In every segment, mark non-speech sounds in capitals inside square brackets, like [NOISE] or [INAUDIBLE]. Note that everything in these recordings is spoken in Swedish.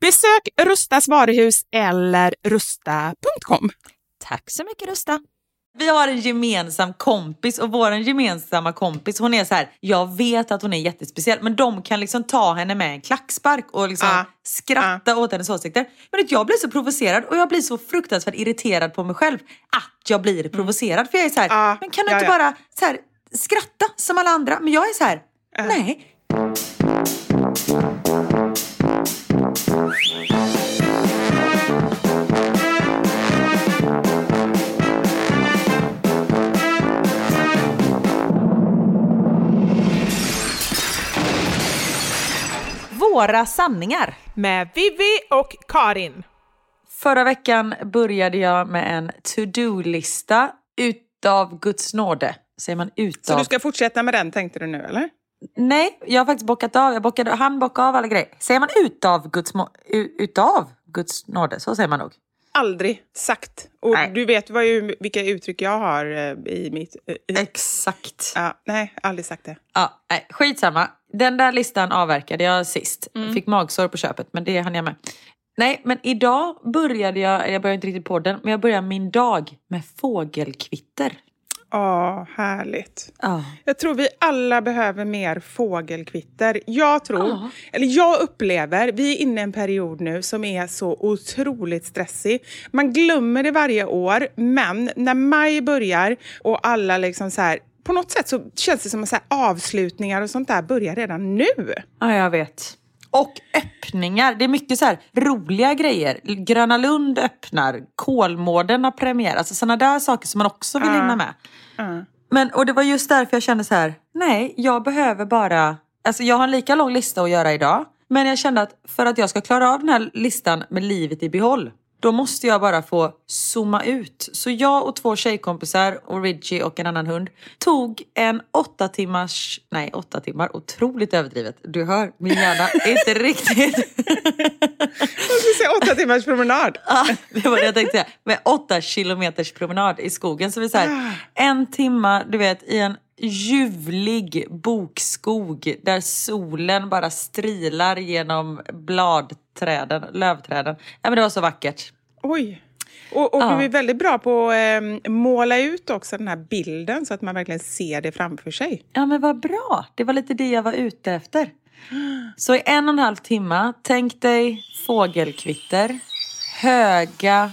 Besök Rustas varuhus eller rusta.com. Tack så mycket Rusta. Vi har en gemensam kompis och vår gemensamma kompis hon är så här, jag vet att hon är jättespeciell men de kan liksom ta henne med en klackspark och liksom Ja. skratta åt hennes åsikter. Men att jag blir så provocerad och jag blir så fruktansvärt irriterad på mig själv att jag blir provocerad. För jag är så här, Ja, men kan du ja, inte ja. bara så här, skratta som alla andra? Men jag är så här, nej. Våra sanningar. Med Vivi och Karin. Förra veckan började jag med en to-do-lista utav Guds nåde. Säger man utav? Så du ska fortsätta med den tänkte du nu eller? Nej, jag har faktiskt bockat av. Jag bockade, han bockade av alla grejer. Säger man utav Guds, utav Guds nåde? Så säger man nog. Aldrig sagt. Och Nej. du vet vad ju, vilka uttryck jag har eh, i mitt... eh, i- Exakt. Ja, nej, aldrig sagt det. Ja, nej, skitsamma. Den där listan avverkade jag sist. Mm. Fick magsår på köpet, men det hann jag med. Nej, men idag började jag, jag började inte riktigt på den, men jag började min dag med fågelkvitter. Åh, härligt. Ja. Jag tror vi alla behöver mer fågelkvitter. Jag tror, Ja. eller jag upplever, vi är inne i en period nu som är så otroligt stressig. Man glömmer det varje år, men när maj börjar och alla liksom så här, på något sätt så känns det som att så här avslutningar och sånt där börjar redan nu. Ja, jag vet. Och öppningar. Det är mycket så här roliga grejer. Gröna Lund öppnar, Kolmården har premiär. Alltså sådana där saker som man också vill hinna med. Ja. Men, och det var just därför jag kände så här, nej, jag behöver bara... Alltså jag har en lika lång lista att göra idag. Men jag kände att för att jag ska klara av den här listan med livet i behåll, då måste jag bara få zooma ut. Så jag och två tjejkompisar och Ridgie och en annan hund tog en åtta timmars, nej åtta timmar, otroligt överdrivet. Du hör, min hjärna är inte riktigt... Jag skulle säga åtta timmars promenad. [LAUGHS] Ja, det var det jag tänkte säga. Med åtta kilometers promenad i skogen. Så vi så här, en timma, du vet, i en ljuvlig bokskog där solen bara strilar genom bladträden, lövträden. Ja, men det var så vackert. Oj. Och, och Ja. du är väldigt bra på att eh, måla ut också den här bilden så att man verkligen ser det framför sig. Ja, men vad bra. Det var lite det jag var ute efter. [GASPS] Så i en och en halv timme, tänk dig fågelkvitter, höga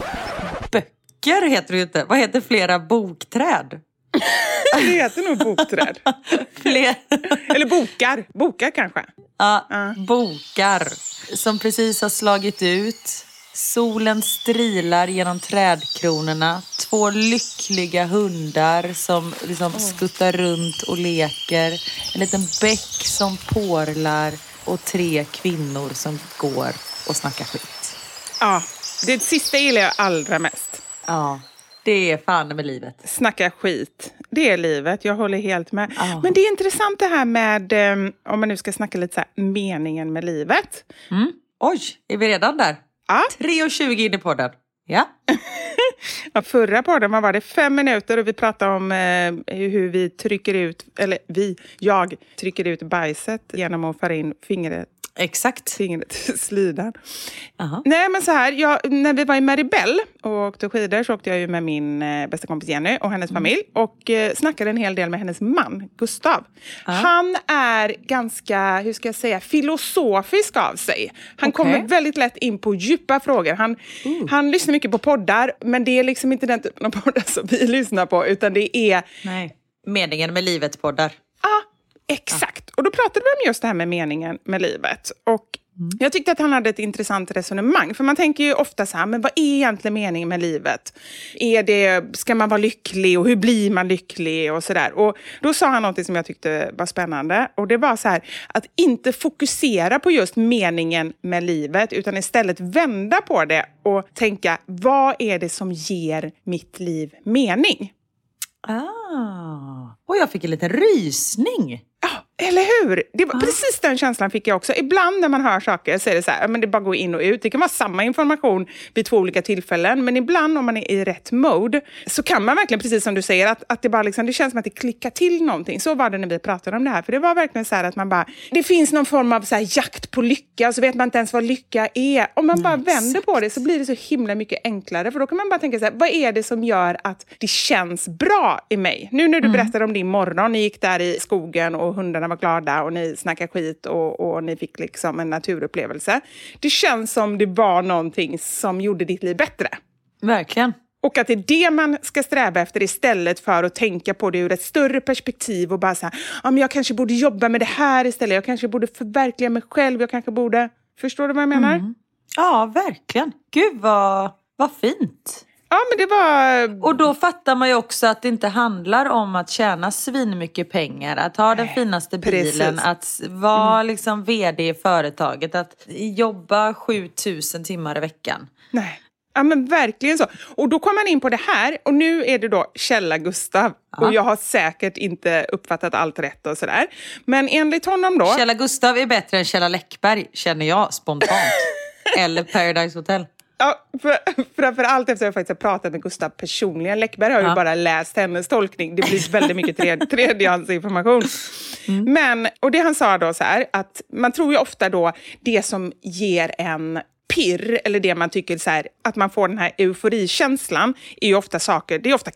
böcker heter det ju inte. Vad heter flera bokträd? Det heter nog bokträd. Fler. Eller bokar. Bokar kanske. Ja, bokar som precis har slagit ut. Solen strilar genom trädkronorna. Två lyckliga hundar som liksom skuttar runt och leker. En liten bäck som porlar och tre kvinnor som går och snackar skit. Ja, det sista gillar jag allra mest. Ja, det är fan med livet. Snacka skit. Det är livet, jag håller helt med. Ja. Men det är intressant det här med, eh, om man nu ska snacka lite så här, meningen med livet. Oj, är vi redan där? Ja. 3.20 in i podden. Ja. [LAUGHS] Ja, förra podden var det fem minuter och vi pratade om eh, hur vi trycker ut, eller vi, jag trycker ut bajset genom att föra in fingret, Exakt. fingret [LAUGHS] slidan. Aha. Nej men så här, jag, när vi var i Maribel och åkte skidor så åkte jag ju med min eh, bästa kompis Jenny och hennes familj och eh, snackade en hel del med hennes man Gustav. Han är ganska, hur ska jag säga, filosofisk av sig. Han Okej. kommer väldigt lätt in på djupa frågor. Han, han lyssnar mycket på poddar men det är liksom inte den typen av poddar [LAUGHS] som vi lyssnar på utan det är Nej. Meningen med livet-poddar. Ja, exakt. Och då pratade vi om just det här med meningen med livet. Och Jag tyckte att han hade ett intressant resonemang. För man tänker ju ofta så här, men vad är egentligen meningen med livet? Är det, ska man vara lycklig och hur blir man lycklig och sådär. Och då sa han något som jag tyckte var spännande. Och det var så här, att inte fokusera på just meningen med livet, utan istället vända på det och tänka, vad är det som ger mitt liv mening? Ah. Och jag fick en liten rysning. Eller hur? Det var, Precis den känslan fick jag också. Ibland när man hör saker så är det så här, men det bara går in och ut. Det kan vara samma information vid två olika tillfällen, men ibland om man är i rätt mode så kan man verkligen, precis som du säger, att, att det, bara liksom, det känns som att det klickar till någonting. Så var det när vi pratade om det här, för det var verkligen så här att man bara, det finns någon form av så jakt på lycka så vet man inte ens vad lycka är. Om man bara vänder på det så blir det så himla mycket enklare, för då kan man bara tänka så här, vad är det som gör att det känns bra i mig? Nu när du berättade om din morgon, ni gick där i skogen och hundarna var glada och ni snackade skit och, och ni fick liksom en naturupplevelse. Det känns som det var någonting som gjorde ditt liv bättre. Verkligen. Och att det är det man ska sträva efter istället för att tänka på det ur ett större perspektiv och bara så här, ja, men jag kanske borde jobba med det här istället, jag kanske borde förverkliga mig själv, jag kanske borde... Förstår du vad jag menar? Ja, verkligen. Gud vad, vad fint. Ja, men det var... Och då fattar man ju också att det inte handlar om att tjäna svinmycket pengar, att ha den finaste bilen, precis. att vara liksom vd i företaget, att jobba 7000 timmar i veckan. Nej. Ja men verkligen så. Och då kommer man in på det här och nu är det då Källa Gustav. Och jag har säkert inte uppfattat allt rätt och sådär. Men enligt honom då... Källa Gustav är bättre än Källa Läckberg, känner jag spontant. [LAUGHS] Eller Paradise Hotel. Ja, för, [LAUGHS] framför allt efter att jag faktiskt har pratat med Gustav personligen. Läckberg har ju Ja. bara läst hennes tolkning. Det blir väldigt mycket tredje, [LAUGHS] tredjehandsinformation. Mm. Men, och det han sa då så här, att man tror ju ofta då det som ger en pirr, eller det man tycker så här, att man får den här euforikänslan, är ju ofta saker, det är ofta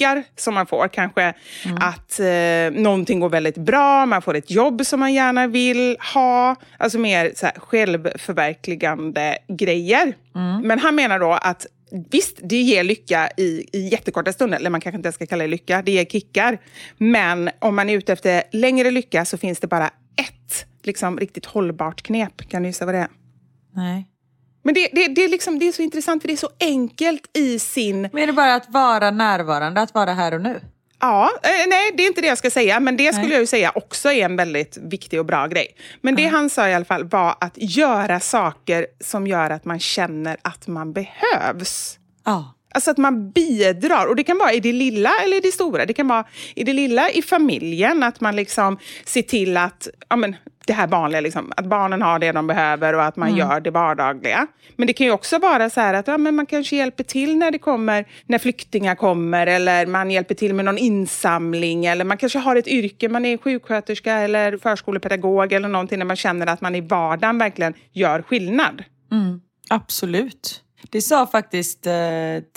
kickar som man får. Kanske att eh, någonting går väldigt bra, man får ett jobb som man gärna vill ha. Alltså mer så här, självförverkligande grejer. Men han menar då att Visst, det ger lycka i, i jättekorta stunder, eller man kanske inte ens ska kalla det lycka, det ger kickar. Men om man är ute efter längre lycka så finns det bara ett liksom, riktigt hållbart knep. Kan du gissa vad det är? Nej. Men det, det, det, är liksom, det är så intressant, för det är så enkelt i sin... Men är det bara att vara närvarande, att vara här och nu? Ja, eh, nej, det är inte det jag ska säga, men det skulle jag ju säga också är en väldigt viktig och bra grej. Men det han sa i alla fall var att göra saker som gör att man känner att man behövs. Ja. Alltså att man bidrar. Och det kan vara i det lilla eller i det stora. Det kan vara i det lilla i familjen, att man liksom ser till att, ja men det här vanliga, liksom, att barnen har det de behöver och att man gör det vardagliga. Men det kan ju också vara så här att ja, men man kanske hjälper till när det kommer, när flyktingar kommer eller man hjälper till med någon insamling eller man kanske har ett yrke, man är sjuksköterska eller förskolepedagog eller någonting när man känner att man i vardagen verkligen gör skillnad. Absolut. Det sa faktiskt eh,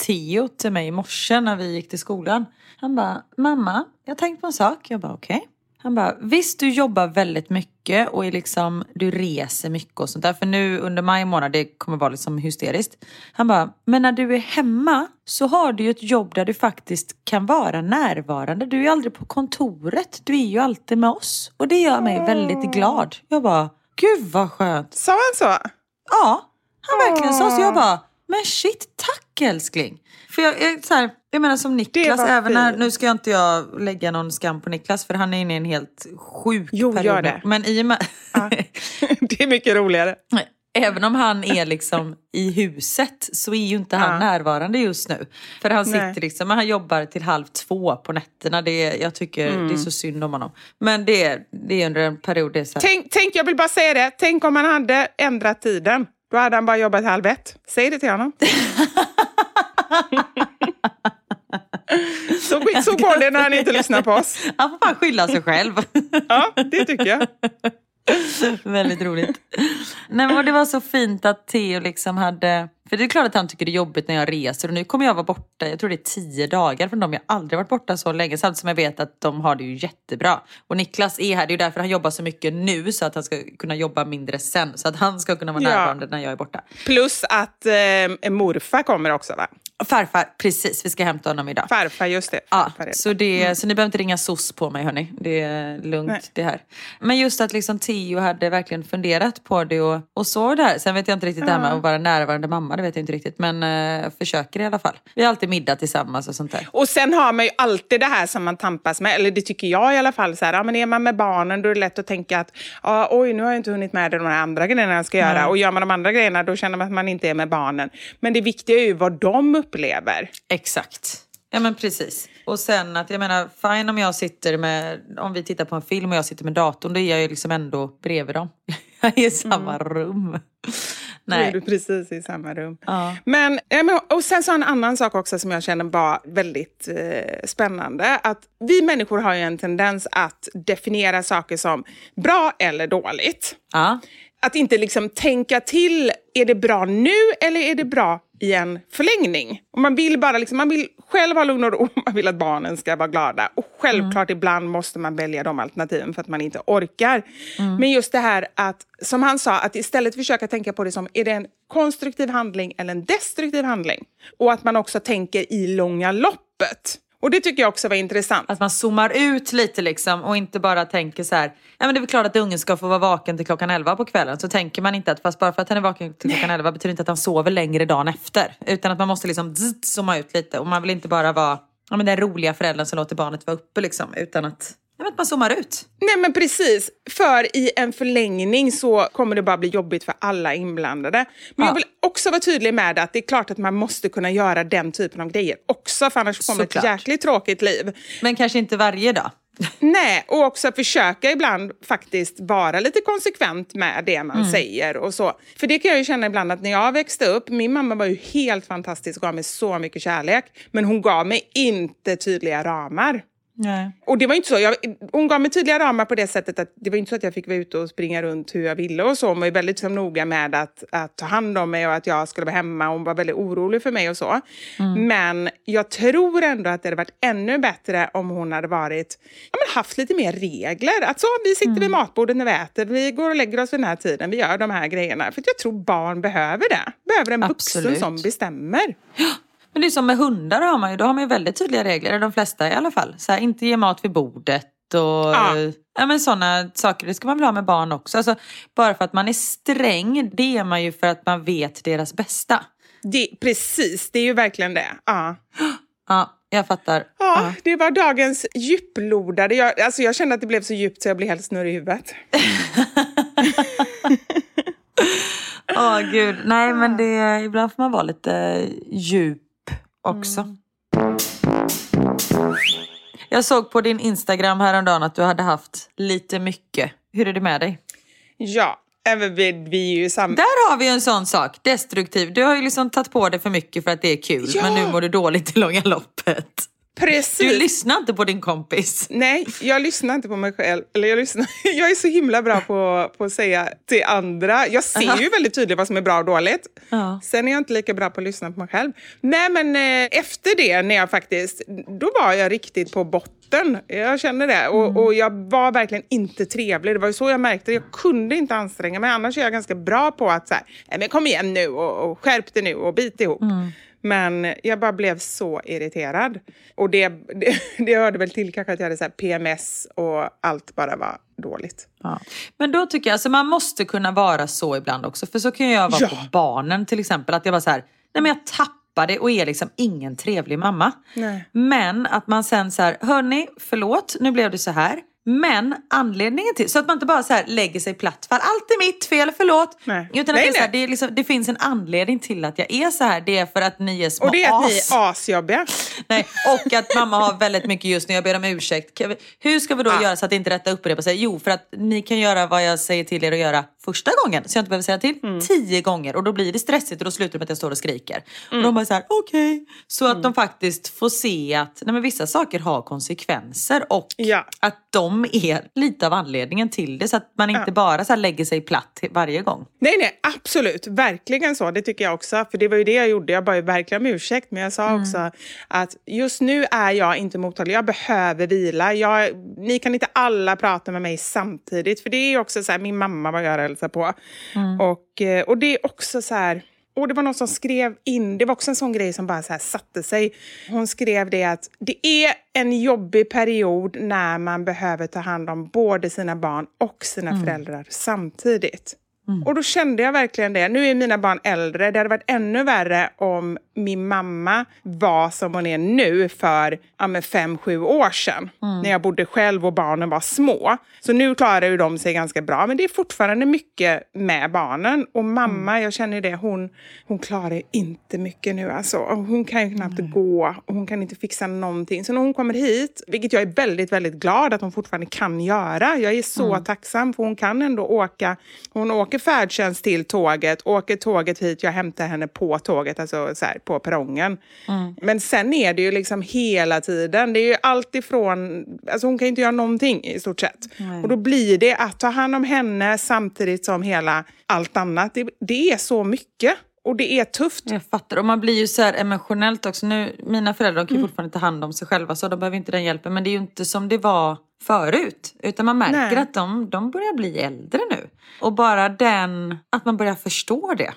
Theo till mig i morse när vi gick till skolan. Han bara, mamma, jag har tänkt på en sak. Jag bara, okej. Han bara, visst du jobbar väldigt mycket mycket och är liksom, du reser mycket och sånt där. För nu under maj månad, det kommer vara liksom hysteriskt. Han bara, men när du är hemma så har du ju ett jobb där du faktiskt kan vara närvarande. Du är ju aldrig på kontoret, du är ju alltid med oss. Och det gör mig väldigt glad. Jag bara, gud vad skönt. Sa han så? Ja, han verkligen sa så. Jag bara, men shit, tack älskling. För jag, jag, så här, jag menar som Niklas, även när, nu ska jag inte jag lägga någon skam på Niklas för han är inne i en helt sjuk Jo, period. gör nu. det. Men i och med, [LAUGHS] Det är mycket roligare. även om han är liksom i huset så är ju inte han Ja. närvarande just nu. För han sitter Nej. liksom, han jobbar till halv två på nätterna. Det är, jag tycker Mm. det är så synd om honom. Men det är, det är under en period det är så här, Tänk, tänk, jag vill bara säga det. Tänk om han hade ändrat tiden. Då hade han bara jobbat halv ett. Säg det till honom. [LAUGHS] så, så går det när han inte lyssnar på oss. Han får bara skylla sig själv. [LAUGHS] Ja, det tycker jag. Väldigt roligt. Nej, men det var så fint att Theo liksom hade... För det är klart att han tycker det är jobbigt när jag reser och nu kommer jag vara borta, jag tror det är tio dagar från dem. Jag har aldrig varit borta så länge samtidigt som jag vet att de har det ju jättebra. Och Niklas är här, det är ju därför han jobbar så mycket nu så att han ska kunna jobba mindre sen. Så att han ska kunna vara Ja. närvarande när jag är borta. Plus att eh, morfar kommer också va? Farfar, precis, vi ska hämta honom idag. Farfar, just det. Ja, Farfar det. så, det, så ni behöver inte ringa SOS på mig hörni. Det är lugnt Nej. det här. Men just att liksom Theo hade verkligen funderat på det och, och så där. Sen vet jag inte riktigt det här med att vara närvarande mamma, det vet jag inte riktigt. Men eh, försöker i alla fall. Vi har alltid middag tillsammans och sånt där. Och sen har man ju alltid det här som man tampas med, eller det tycker jag i alla fall. Så här, ja, men är man med barnen då är det lätt att tänka att ja, oj, nu har jag inte hunnit med de här andra grejerna jag ska göra. Och gör man de andra grejerna då känner man att man inte är med barnen. Men det viktiga är ju vad de upplever. Exakt. Ja men precis. Och sen att jag menar, fine om jag sitter med, om vi tittar på en film och jag sitter med datorn, då är jag ju liksom ändå bredvid dem. [LAUGHS] Jag är i samma rum. Då är Nej. du precis i samma rum. Ja, men, och sen så en annan sak också som jag känner var väldigt eh, spännande. Att vi människor har ju en tendens att definiera saker som bra eller dåligt. Ja. Att inte liksom tänka till, är det bra nu eller är det bra i en förlängning? Och man vill bara liksom, man vill själv ha lugn och ro, [LAUGHS] man vill att barnen ska vara glada. Och självklart ibland måste man välja de alternativen för att man inte orkar. Men just det här att, som han sa, att istället försöka tänka på det som, är det en konstruktiv handling eller en destruktiv handling? Och att man också tänker i långa loppet. Och det tycker jag också var intressant. Att man zoomar ut lite liksom och inte bara tänker så här. Ja men det är väl klart att ungen ska få vara vaken till klockan 11 på kvällen. Så tänker man inte att fast bara för att han är vaken till klockan 11 betyder inte att han sover längre dagen efter. Utan att man måste liksom zooma ut lite. Och man vill inte bara vara ja, men den roliga föräldern som låter barnet vara uppe liksom. Utan att, men att man zoomar ut. Nej men precis, för i en förlängning så kommer det bara bli jobbigt för alla inblandade. Men Ja. jag vill också vara tydlig med att det är klart att man måste kunna göra den typen av grejer också, för annars kommer Såklart. ett jäkligt tråkigt liv. Men kanske inte varje dag. [LAUGHS] Nej, och också försöka ibland faktiskt vara lite konsekvent med det man säger och så. För det kan jag ju känna ibland att när jag växte upp, min mamma var ju helt fantastisk och gav mig så mycket kärlek, men hon gav mig inte tydliga ramar. Nej. Och det var inte så. Jag, hon gav mig tydliga ramar på det sättet att det var inte så att jag fick vara ute och springa runt hur jag ville och så. Hon var väldigt liksom, noga med att, att ta hand om mig och att jag skulle vara hemma. Hon var väldigt orolig för mig och så. Men jag tror ändå att det hade varit ännu bättre om hon hade varit, ja, men haft lite mer regler. Att så, vi sitter vid matbordet när vi äter, vi går och lägger oss vid den här tiden, vi gör de här grejerna. För jag tror barn behöver det. Behöver en vuxen Absolut. som bestämmer. [GASPS] Men det är som med hundar har man ju, då har man ju väldigt tydliga regler, de flesta i alla fall. Så här, inte ge mat vid bordet och Ja. ja. men sådana saker. Det ska man väl ha med barn också. Alltså, bara för att man är sträng, det är man ju för att man vet deras bästa. Det, precis, det är ju verkligen det. Ja. Ja, jag fattar. Ja, det var dagens djuplodade. Jag, alltså jag kände att det blev så djupt så jag blev helt snurrig i huvudet. [LAUGHS] Åh gud, nej men det, ibland får man vara lite djup också. Mm. Jag såg på din Instagram häromdagen att du hade haft lite mycket. Hur är det med dig? Ja, även vi, vi är ju samma. Där har vi en sån sak, destruktiv. Du har ju liksom tagit på dig för mycket för att det är kul, Ja. men nu mår du dåligt i långa loppet. Precis. Du lyssnar inte på din kompis. Nej, jag lyssnar inte på mig själv. Eller jag, lyssnar, [LAUGHS] jag är så himla bra på, på att säga till andra. Jag ser ju väldigt tydligt vad som är bra och dåligt. Ja. Sen är jag inte lika bra på att lyssna på mig själv. Nej, men eh, efter det, när jag faktiskt, då var jag riktigt på botten. Jag känner det. Och, och jag var verkligen inte trevlig. Det var ju så jag märkte. Jag kunde inte anstränga mig. Annars är jag ganska bra på att så här, men kom igen nu och, och skärp dig nu och bit ihop. Men jag bara blev så irriterad. Och det, det, [LAUGHS] det hörde väl till kanske att jag hade så PMS och allt bara var dåligt. Ja. Men då tycker jag, alltså man måste kunna vara så ibland också. För så kan jag vara Ja. på barnen till exempel. Att jag bara så här, nej men jag tappar det och är liksom ingen trevlig mamma. Nej. Men att man sen så här, hörni, förlåt, nu blev det så här. Men anledningen till, så att man inte bara så lägger sig platt för allt är mitt fel, förlåt. Nej. Utan att Nej, det, är så här, det, liksom, det finns en anledning till att jag är så här. Det är för att ni är små Och det är att ni as. är asjobbiga. Nej, och att mamma har väldigt mycket just nu. Jag ber om ursäkt. Hur ska vi då Ja. göra så att det inte rätta upprepar sig? Jo, för att ni kan göra vad jag säger till er att göra första gången. Så jag inte behöver säga till Mm. tio gånger. Och då blir det stressigt och då slutar det med att jag står och skriker. Mm. Och de bara så här, okej. Så att de faktiskt får se att nej, vissa saker har konsekvenser. Och Ja. att de är lite av anledningen till det. Så att man inte bara så lägger sig platt varje gång. Nej, nej, absolut. Verkligen så. Det tycker jag också. För det var ju det jag gjorde. Jag bad verkligen om ursäkt. Men jag sa också att just nu är jag inte mottaglig. Jag behöver vila. Jag, ni kan inte alla prata med mig samtidigt. För det är ju också så här, min mamma var jag hälsade på. Och, eh, och det är också så här... Och det var någon som skrev in, det var också en sån grej som bara så satte sig. Hon skrev det att det är en jobbig period när man behöver ta hand om både sina barn och sina föräldrar samtidigt. Och då kände jag verkligen det. Nu är mina barn äldre. Det hade varit ännu värre om min mamma var som hon är nu för ja, fem, sju år sedan. När jag bodde själv och barnen var små. Så nu klarar ju de sig ganska bra. Men det är fortfarande mycket med barnen. Och mamma, jag känner det, hon, hon klarar inte mycket nu. Alltså. Hon kan ju knappt gå. Och hon kan inte fixa någonting. Så när hon kommer hit, vilket jag är väldigt, väldigt glad att hon fortfarande kan göra. Jag är så tacksam för hon kan ändå åka. Hon åker färdtjänst till tåget, åker tåget hit, jag hämtar henne på tåget, alltså så här, på perrongen. Men sen är det ju liksom hela tiden, det är ju allt ifrån, alltså hon kan ju inte göra någonting i stort sett. Och då blir det att ta hand om henne samtidigt som hela allt annat. Det, det är så mycket. Och det är tufft. Jag fattar. Och man blir ju så här emotionellt också. Nu, mina föräldrar kan ju fortfarande ta hand om sig själva så de behöver inte den hjälpen. Men det är ju inte som det var förut. Utan man märker Nej. att de, de börjar bli äldre nu. Och bara den, att man börjar förstå det.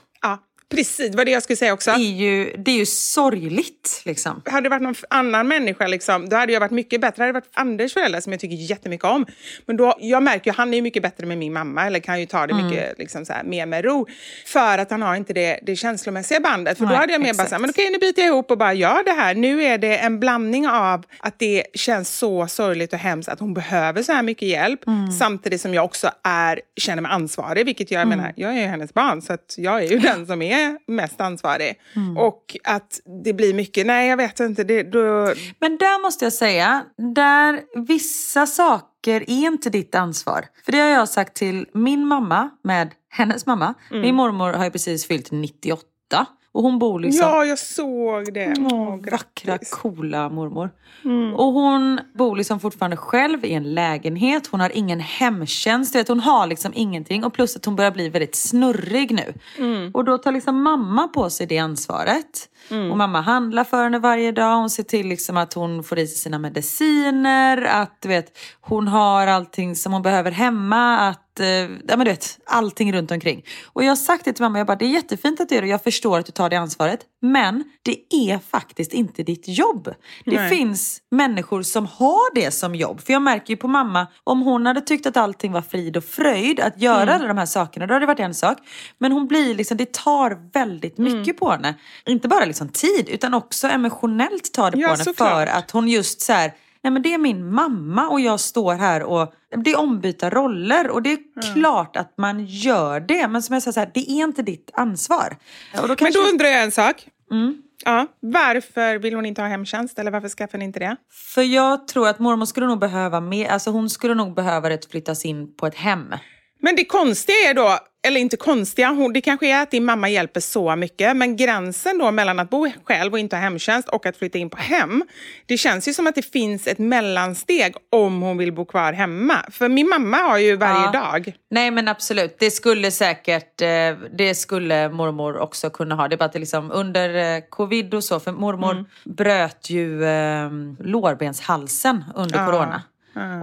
Precis, det var det jag skulle säga också. Det är ju, det är ju sorgligt liksom. hade det varit någon annan människa, liksom, då hade jag varit mycket bättre. Hade det varit Anders föräldrar som jag tycker jättemycket om. Men då, jag märker ju han är ju mycket bättre med min mamma, eller kan ju ta det Mm. mycket liksom, så här, mer med ro. För att han har inte det, det känslomässiga bandet. För då Nej, hade jag mer bara så här, men okej nu biter jag ihop och bara gör det här. Nu är det en blandning av att det känns så sorgligt och hemskt att hon behöver så här mycket hjälp. Mm. Samtidigt som jag också är, känner mig ansvarig, vilket jag Mm. menar, jag är ju hennes barn. Så att jag är ju den [LAUGHS] som är mest ansvarig. Mm. Och att det blir mycket, nej jag vet inte, det, då, Men där måste jag säga, där vissa saker är inte ditt ansvar. För det har jag sagt till min mamma med hennes mamma. Mm. Min mormor har ju precis fyllt 98. Och hon bor liksom Ja, jag såg det. Åh, vackra, coola mormor. Mm. Och hon bor liksom fortfarande själv i en lägenhet. Hon har ingen hemtjänst. Du vet, hon har liksom ingenting. Och plus att hon börjar bli väldigt snurrig nu. Mm. Och då tar liksom mamma på sig det ansvaret. Mm. Och mamma handlar för henne varje dag. Hon ser till liksom att hon får i sig sina mediciner. Att du vet, hon har allting som hon behöver hemma. Att, eh, ja, men du vet, allting runt omkring. Och jag har sagt det till mamma. Jag bara, det är jättefint att du gör det. Jag förstår att du tar det ansvaret. Men det är faktiskt inte ditt jobb. Det Nej. finns människor som har det som jobb. För jag märker ju på mamma, om hon hade tyckt att allting var frid och fröjd, att göra Mm. alla de här sakerna, då hade det varit en sak. Men hon blir liksom, det tar väldigt Mm. mycket på henne. Inte bara liksom tid, utan också emotionellt tar det Ja, på henne. såklart. För att hon just så här, nej men det är min mamma och jag står här och det är ombyta roller. Och det är klart att man gör det. Men som jag sa, så här, det är inte ditt ansvar. Då Men kanske... då undrar jag en sak. Mm. Ja, varför vill hon inte ha hemtjänst? Eller varför skaffar ni inte det? För jag tror att mormor skulle nog behöva mer, alltså hon skulle nog behöva det flyttas in på ett hem. Men det konstiga är då, eller inte konstiga, det kanske är att din mamma hjälper så mycket, men gränsen då mellan att bo själv och inte ha hemtjänst och att flytta in på hem, det känns ju som att det finns ett mellansteg om hon vill bo kvar hemma. För min mamma har ju varje Ja. dag. Nej men absolut, det skulle säkert, eh, det skulle mormor också kunna ha. Det är bara att det liksom under eh, covid och så, för mormor Mm. bröt ju eh, lårbenshalsen under Ja. corona.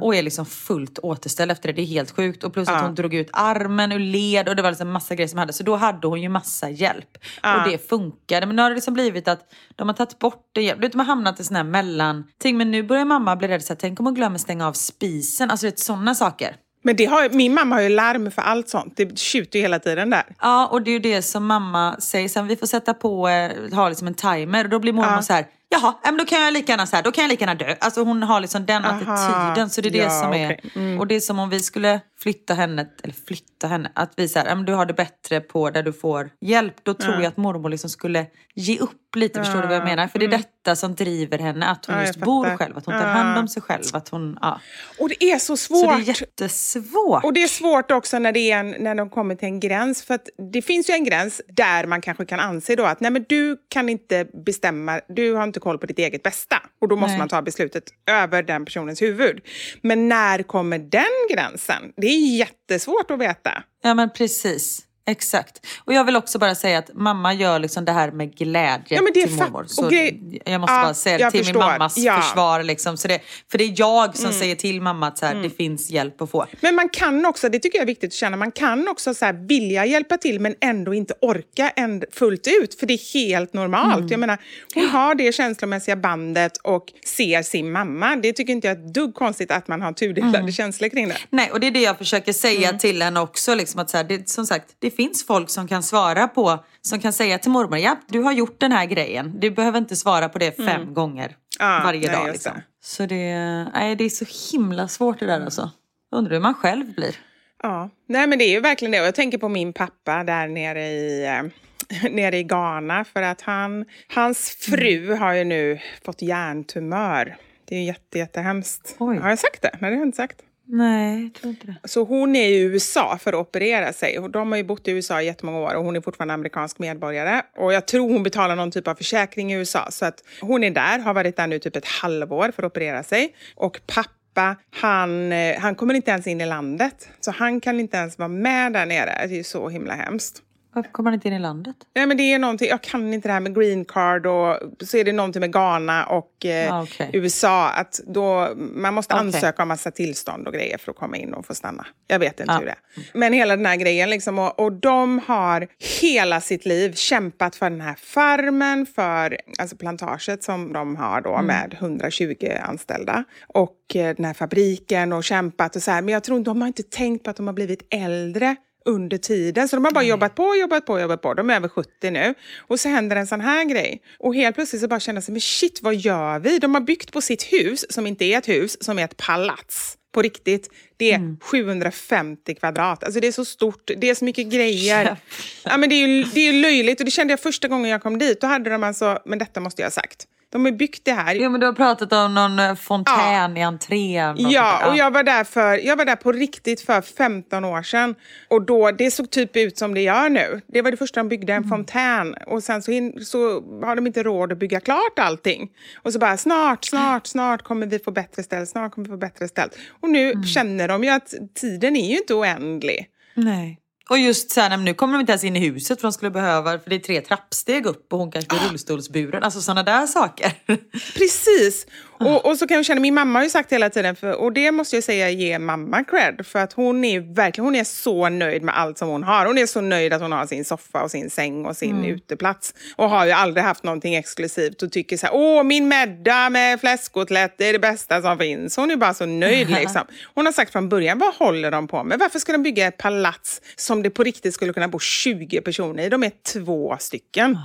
Och är liksom fullt återställd efter det. Det är helt sjukt. Och plus att hon drog ut armen ur led och det var liksom massa grejer som hade. Så då hade hon ju massa hjälp. Och det funkade. Men nu har det liksom blivit att de har tagit bort det. Vet, De har hamnat i sån här mellanting. Men nu börjar mamma bli rädd. Så här, Tänk om hon glömmer stänga av spisen. Alltså är sådana saker. Men det har, min mamma har ju larm för allt sånt. Det tjuter ju hela tiden där. Ja, och det är ju det som mamma säger sen. Vi får sätta på, eh, ha liksom en timer. Och då blir mormor Ja. så här, jaha, ja, men då kan jag lika gärna så här, då kan jag lika gärna dö. Alltså hon har liksom den Aha. attityden. Så det är det Ja, som är, okej. Mm. och det är som om vi skulle flytta henne, eller flytta henne, att vi säger, men du har det bättre på där du får hjälp. Då tror jag att mormor liksom skulle ge upp lite, förstår du vad jag menar? För det är detta som driver henne, att hon. Ja, just bor fattar. själv, att hon tar hand om sig själv. Att hon, ja. Och det är så svårt. Så det är jättesvårt. Och det är svårt också när, det är en, när de kommer till en gräns. För att det finns ju en gräns där man kanske kan anse då att nej men du kan inte bestämma, du har inte koll på ditt eget bästa. Och då måste Nej. man ta beslutet över den personens huvud. Men när kommer den gränsen? Det är jättesvårt att veta. Ja men precis. Exakt. Och jag vill också bara säga att mamma gör liksom det här med glädje Ja, men det är till mormor. Så grej- jag måste Ja, bara säga det till förstår. min mammas Ja. försvar. Liksom. Så det, för det är jag som Mm. säger till mamma att så här, det finns hjälp att få. Men man kan också, det tycker jag är viktigt att känna, man kan också så här vilja hjälpa till men ändå inte orka änd- fullt ut. För det är helt normalt. Mm. Jag menar, hon har det känslomässiga bandet och ser sin mamma. Det tycker inte jag är ett dugg konstigt att man har tudelade Mm. känslor kring det. Nej, och det är det jag försöker säga Mm. till henne också. Liksom att så här, det, som sagt, det finns folk som kan svara på, som kan säga till mormor, ja, du har gjort den här grejen. Du behöver inte svara på det fem gånger Mm. Ja, varje nej, dag. Liksom. det. Så det, nej, det är så himla svårt det där alltså. Undrar hur man själv blir. Ja, nej men det är ju verkligen det. Och jag tänker på min pappa där nere i, eh, [LAUGHS] nere i Ghana. För att han, hans fru Mm. har ju nu fått hjärntumör. Det är ju jätte, jättehemskt. Oj. Har jag sagt det? Nej, det har jag inte sagt. Nej, jag tror inte det. Så hon är i USA för att operera sig. De har ju bott i USA i jättemånga år och hon är fortfarande amerikansk medborgare. Och jag tror hon betalar någon typ av försäkring i USA. Så att hon är där, har varit där nu typ ett halvår för att operera sig. Och pappa, han, eh, han kommer inte ens in i landet. Så han kan inte ens vara med där nere. Det är ju så himla hemskt. Varför kommer han inte in i landet? Nej, men det är någonting, jag kan inte det här med green card och så är det någonting med Ghana och eh, Ah, okej. USA. Att då, man måste Okej. ansöka om massa tillstånd och grejer för att komma in och få stanna. Jag vet inte Ja. hur det är. Men hela den här grejen liksom. Och, och de har hela sitt liv kämpat för den här farmen, för alltså plantaget som de har då med 120 anställda. Och eh, den här fabriken och kämpat och så här. Men jag tror de har inte tänkt på att de har blivit äldre under tiden. Så de har bara jobbat på, jobbat på, jobbat på. De är över 70 nu. Och så händer en sån här grej. Och helt plötsligt så bara känner så, men shit, vad gör vi? De har byggt på sitt hus, som inte är ett hus, som är ett palats. På riktigt. Det är 750 kvadrat. Alltså det är så stort, det är så mycket grejer. Ja, men det, är ju, det är löjligt. Och det kände jag första gången jag kom dit. Då hade de alltså, men detta måste jag ha sagt. De har byggt det här. Jo men du har pratat om någon eh, fontän i entrén. och Ja, och jag var, där för, jag var där på riktigt för 15 år sedan. Och då, det såg typ ut som det gör nu. Det var det första de byggde, en fontän. Och sen så, in, så har de inte råd att bygga klart allting. Och så bara snart, snart, snart kommer vi få bättre ställt. Snart kommer vi få bättre ställt. Och nu känner de ju att tiden är ju inte oändlig. Nej. Och just så här, nej, nu kommer de inte ens in i huset för de skulle behöva, för det är tre trappsteg upp och hon kanske blir rullstolsburen. Alltså sådana där saker. [LAUGHS] Precis. Och, och så kan jag känna, min mamma har ju sagt hela tiden, för, och det måste jag säga ge mamma cred, för att hon är verkligen hon är så nöjd med allt som hon har. Hon är så nöjd att hon har sin soffa och sin säng och sin uteplats. Och har ju aldrig haft någonting exklusivt och tycker så här, åh min middag med fläskkotlett det är det bästa som finns. Hon är bara så nöjd [LAUGHS] liksom. Hon har sagt från början, vad håller de på med? Varför ska de bygga ett palats som det på riktigt skulle kunna bo 20 personer i? De är två stycken.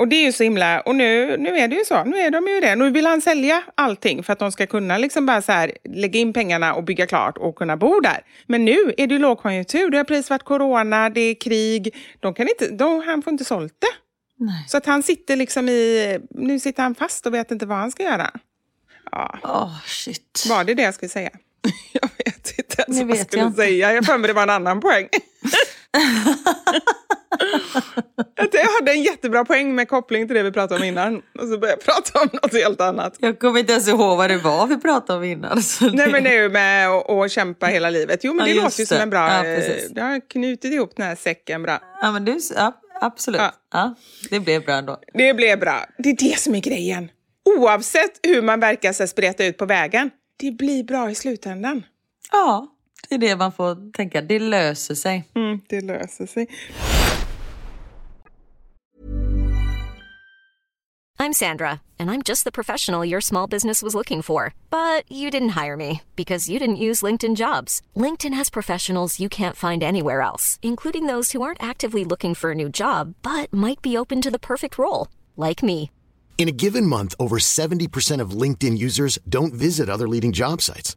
Och det är ju så himla... Och nu, nu är det ju så. Nu är de ju det. Nu vill han sälja allting för att de ska kunna liksom bara så här, lägga in pengarna och bygga klart och kunna bo där. Men nu är det ju lågkonjunktur. Det har precis varit corona, det är krig. De kan inte, de, han får inte sålt det. Så att han sitter liksom i... Nu sitter han fast och vet inte vad han ska göra. Ja, Åh shit. var det det jag skulle säga? [LAUGHS] Jag vet inte ens vad jag skulle jag säga. Jag för mig det var en annan poäng. [LAUGHS] [LAUGHS] jag hade en jättebra poäng med koppling till det vi pratade om innan. Och så började jag [LAUGHS] prata om något helt annat. Jag kommer inte ens ihåg vad det var vi pratade om innan. Nej men det är ju med att, kämpa hela livet. Jo men det låter ju som en bra... Ja, eh, precis. det har knutit ihop den här säcken bra. Ja, men du, ja, absolut. Ja. Ja. det blev bra ändå. Det blev bra. Det är det som är grejen. Oavsett hur man verkar sig spreta ut på vägen. Det blir bra i slutändan. Ja, det är det man får tänka. Det löser sig. Mm, det löser sig. I'm Sandra, and I'm just the professional your small business was looking for. But you didn't hire me because you didn't use LinkedIn jobs. LinkedIn has professionals you can't find anywhere else, including those who aren't actively looking for a new job but might be open to the perfect role, like me. In a given month, over 70% of LinkedIn users don't visit other leading job sites.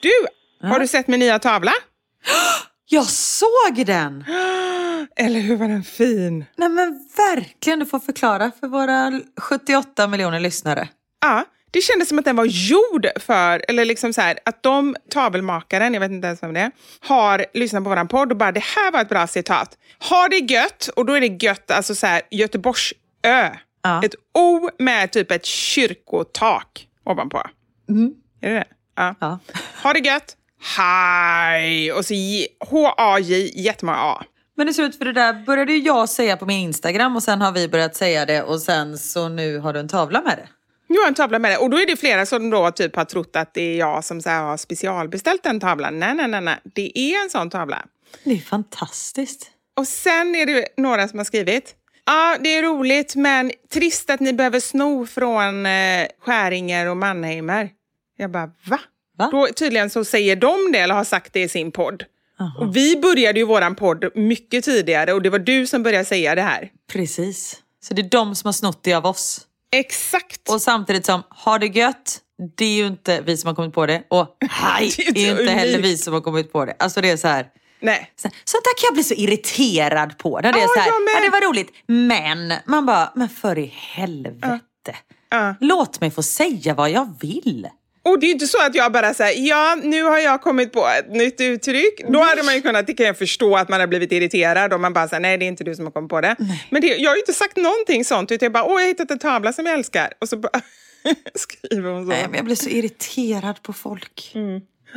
Du, har du sett min nya tavla? [GASPS] Jag såg den! [GASPS] Eller hur var den fin? Nej men verkligen, du får förklara för våra 78 miljoner lyssnare. Ja, det kändes som att den var gjord för, eller liksom så här, att de tavelmakaren, jag vet inte ens vem det är, har lyssnat på våran podd och bara det här var ett bra citat. Har det gött, och då är det gött, alltså så här Göteborgsö. Ja. Ett O med typ ett kyrkotak ovanpå. Är det det? Ja. Ja. Ha det gött. Hej! Och så H-A-J, jättemånga A. Men det ser ut för det där började ju jag säga på min Instagram och sen har vi börjat säga det och sen så nu har du en tavla med det. Jag har en tavla med det. Och då är det flera som då typ har trott att det är jag som så har specialbeställt den tavlan. Nej, nej, nej, nej. Det är en sån tavla. Det är fantastiskt. Och sen är det några som har skrivit. Ja, det är roligt, men trist att ni behöver sno från eh, Skäringer och Mannheimer. Jag bara, va? Va? Då, tydligen så säger de det, eller har sagt det i sin podd. Och vi började ju våran podd mycket tidigare och det var du som började säga det här. Precis. Så det är de som har snott det av oss. Exakt! Och samtidigt som, har det gött, det är ju inte vi som har kommit på det. Och hej, [LAUGHS] Det är det är inte inte heller vi som har kommit på det. Alltså det är så här. Nej. så- Sånt där kan jag bli så irriterad på. När det är Ja, så här, ja, det var roligt, men man bara, men för i helvete. Ja. Låt mig få säga vad jag vill. Och det är ju inte så att jag bara säger ja, nu har jag kommit på ett nytt uttryck. Då hade man ju kunnat, det kan jag förstå att man har blivit irriterad om man bara säger nej, det är inte du som har kommit på det. Men det, jag har ju inte sagt någonting sånt, utan jag bara, åh, jag har hittat en tavla som jag älskar. Och så bara [LAUGHS] skriver hon så. Nej, men jag blir så irriterad på folk.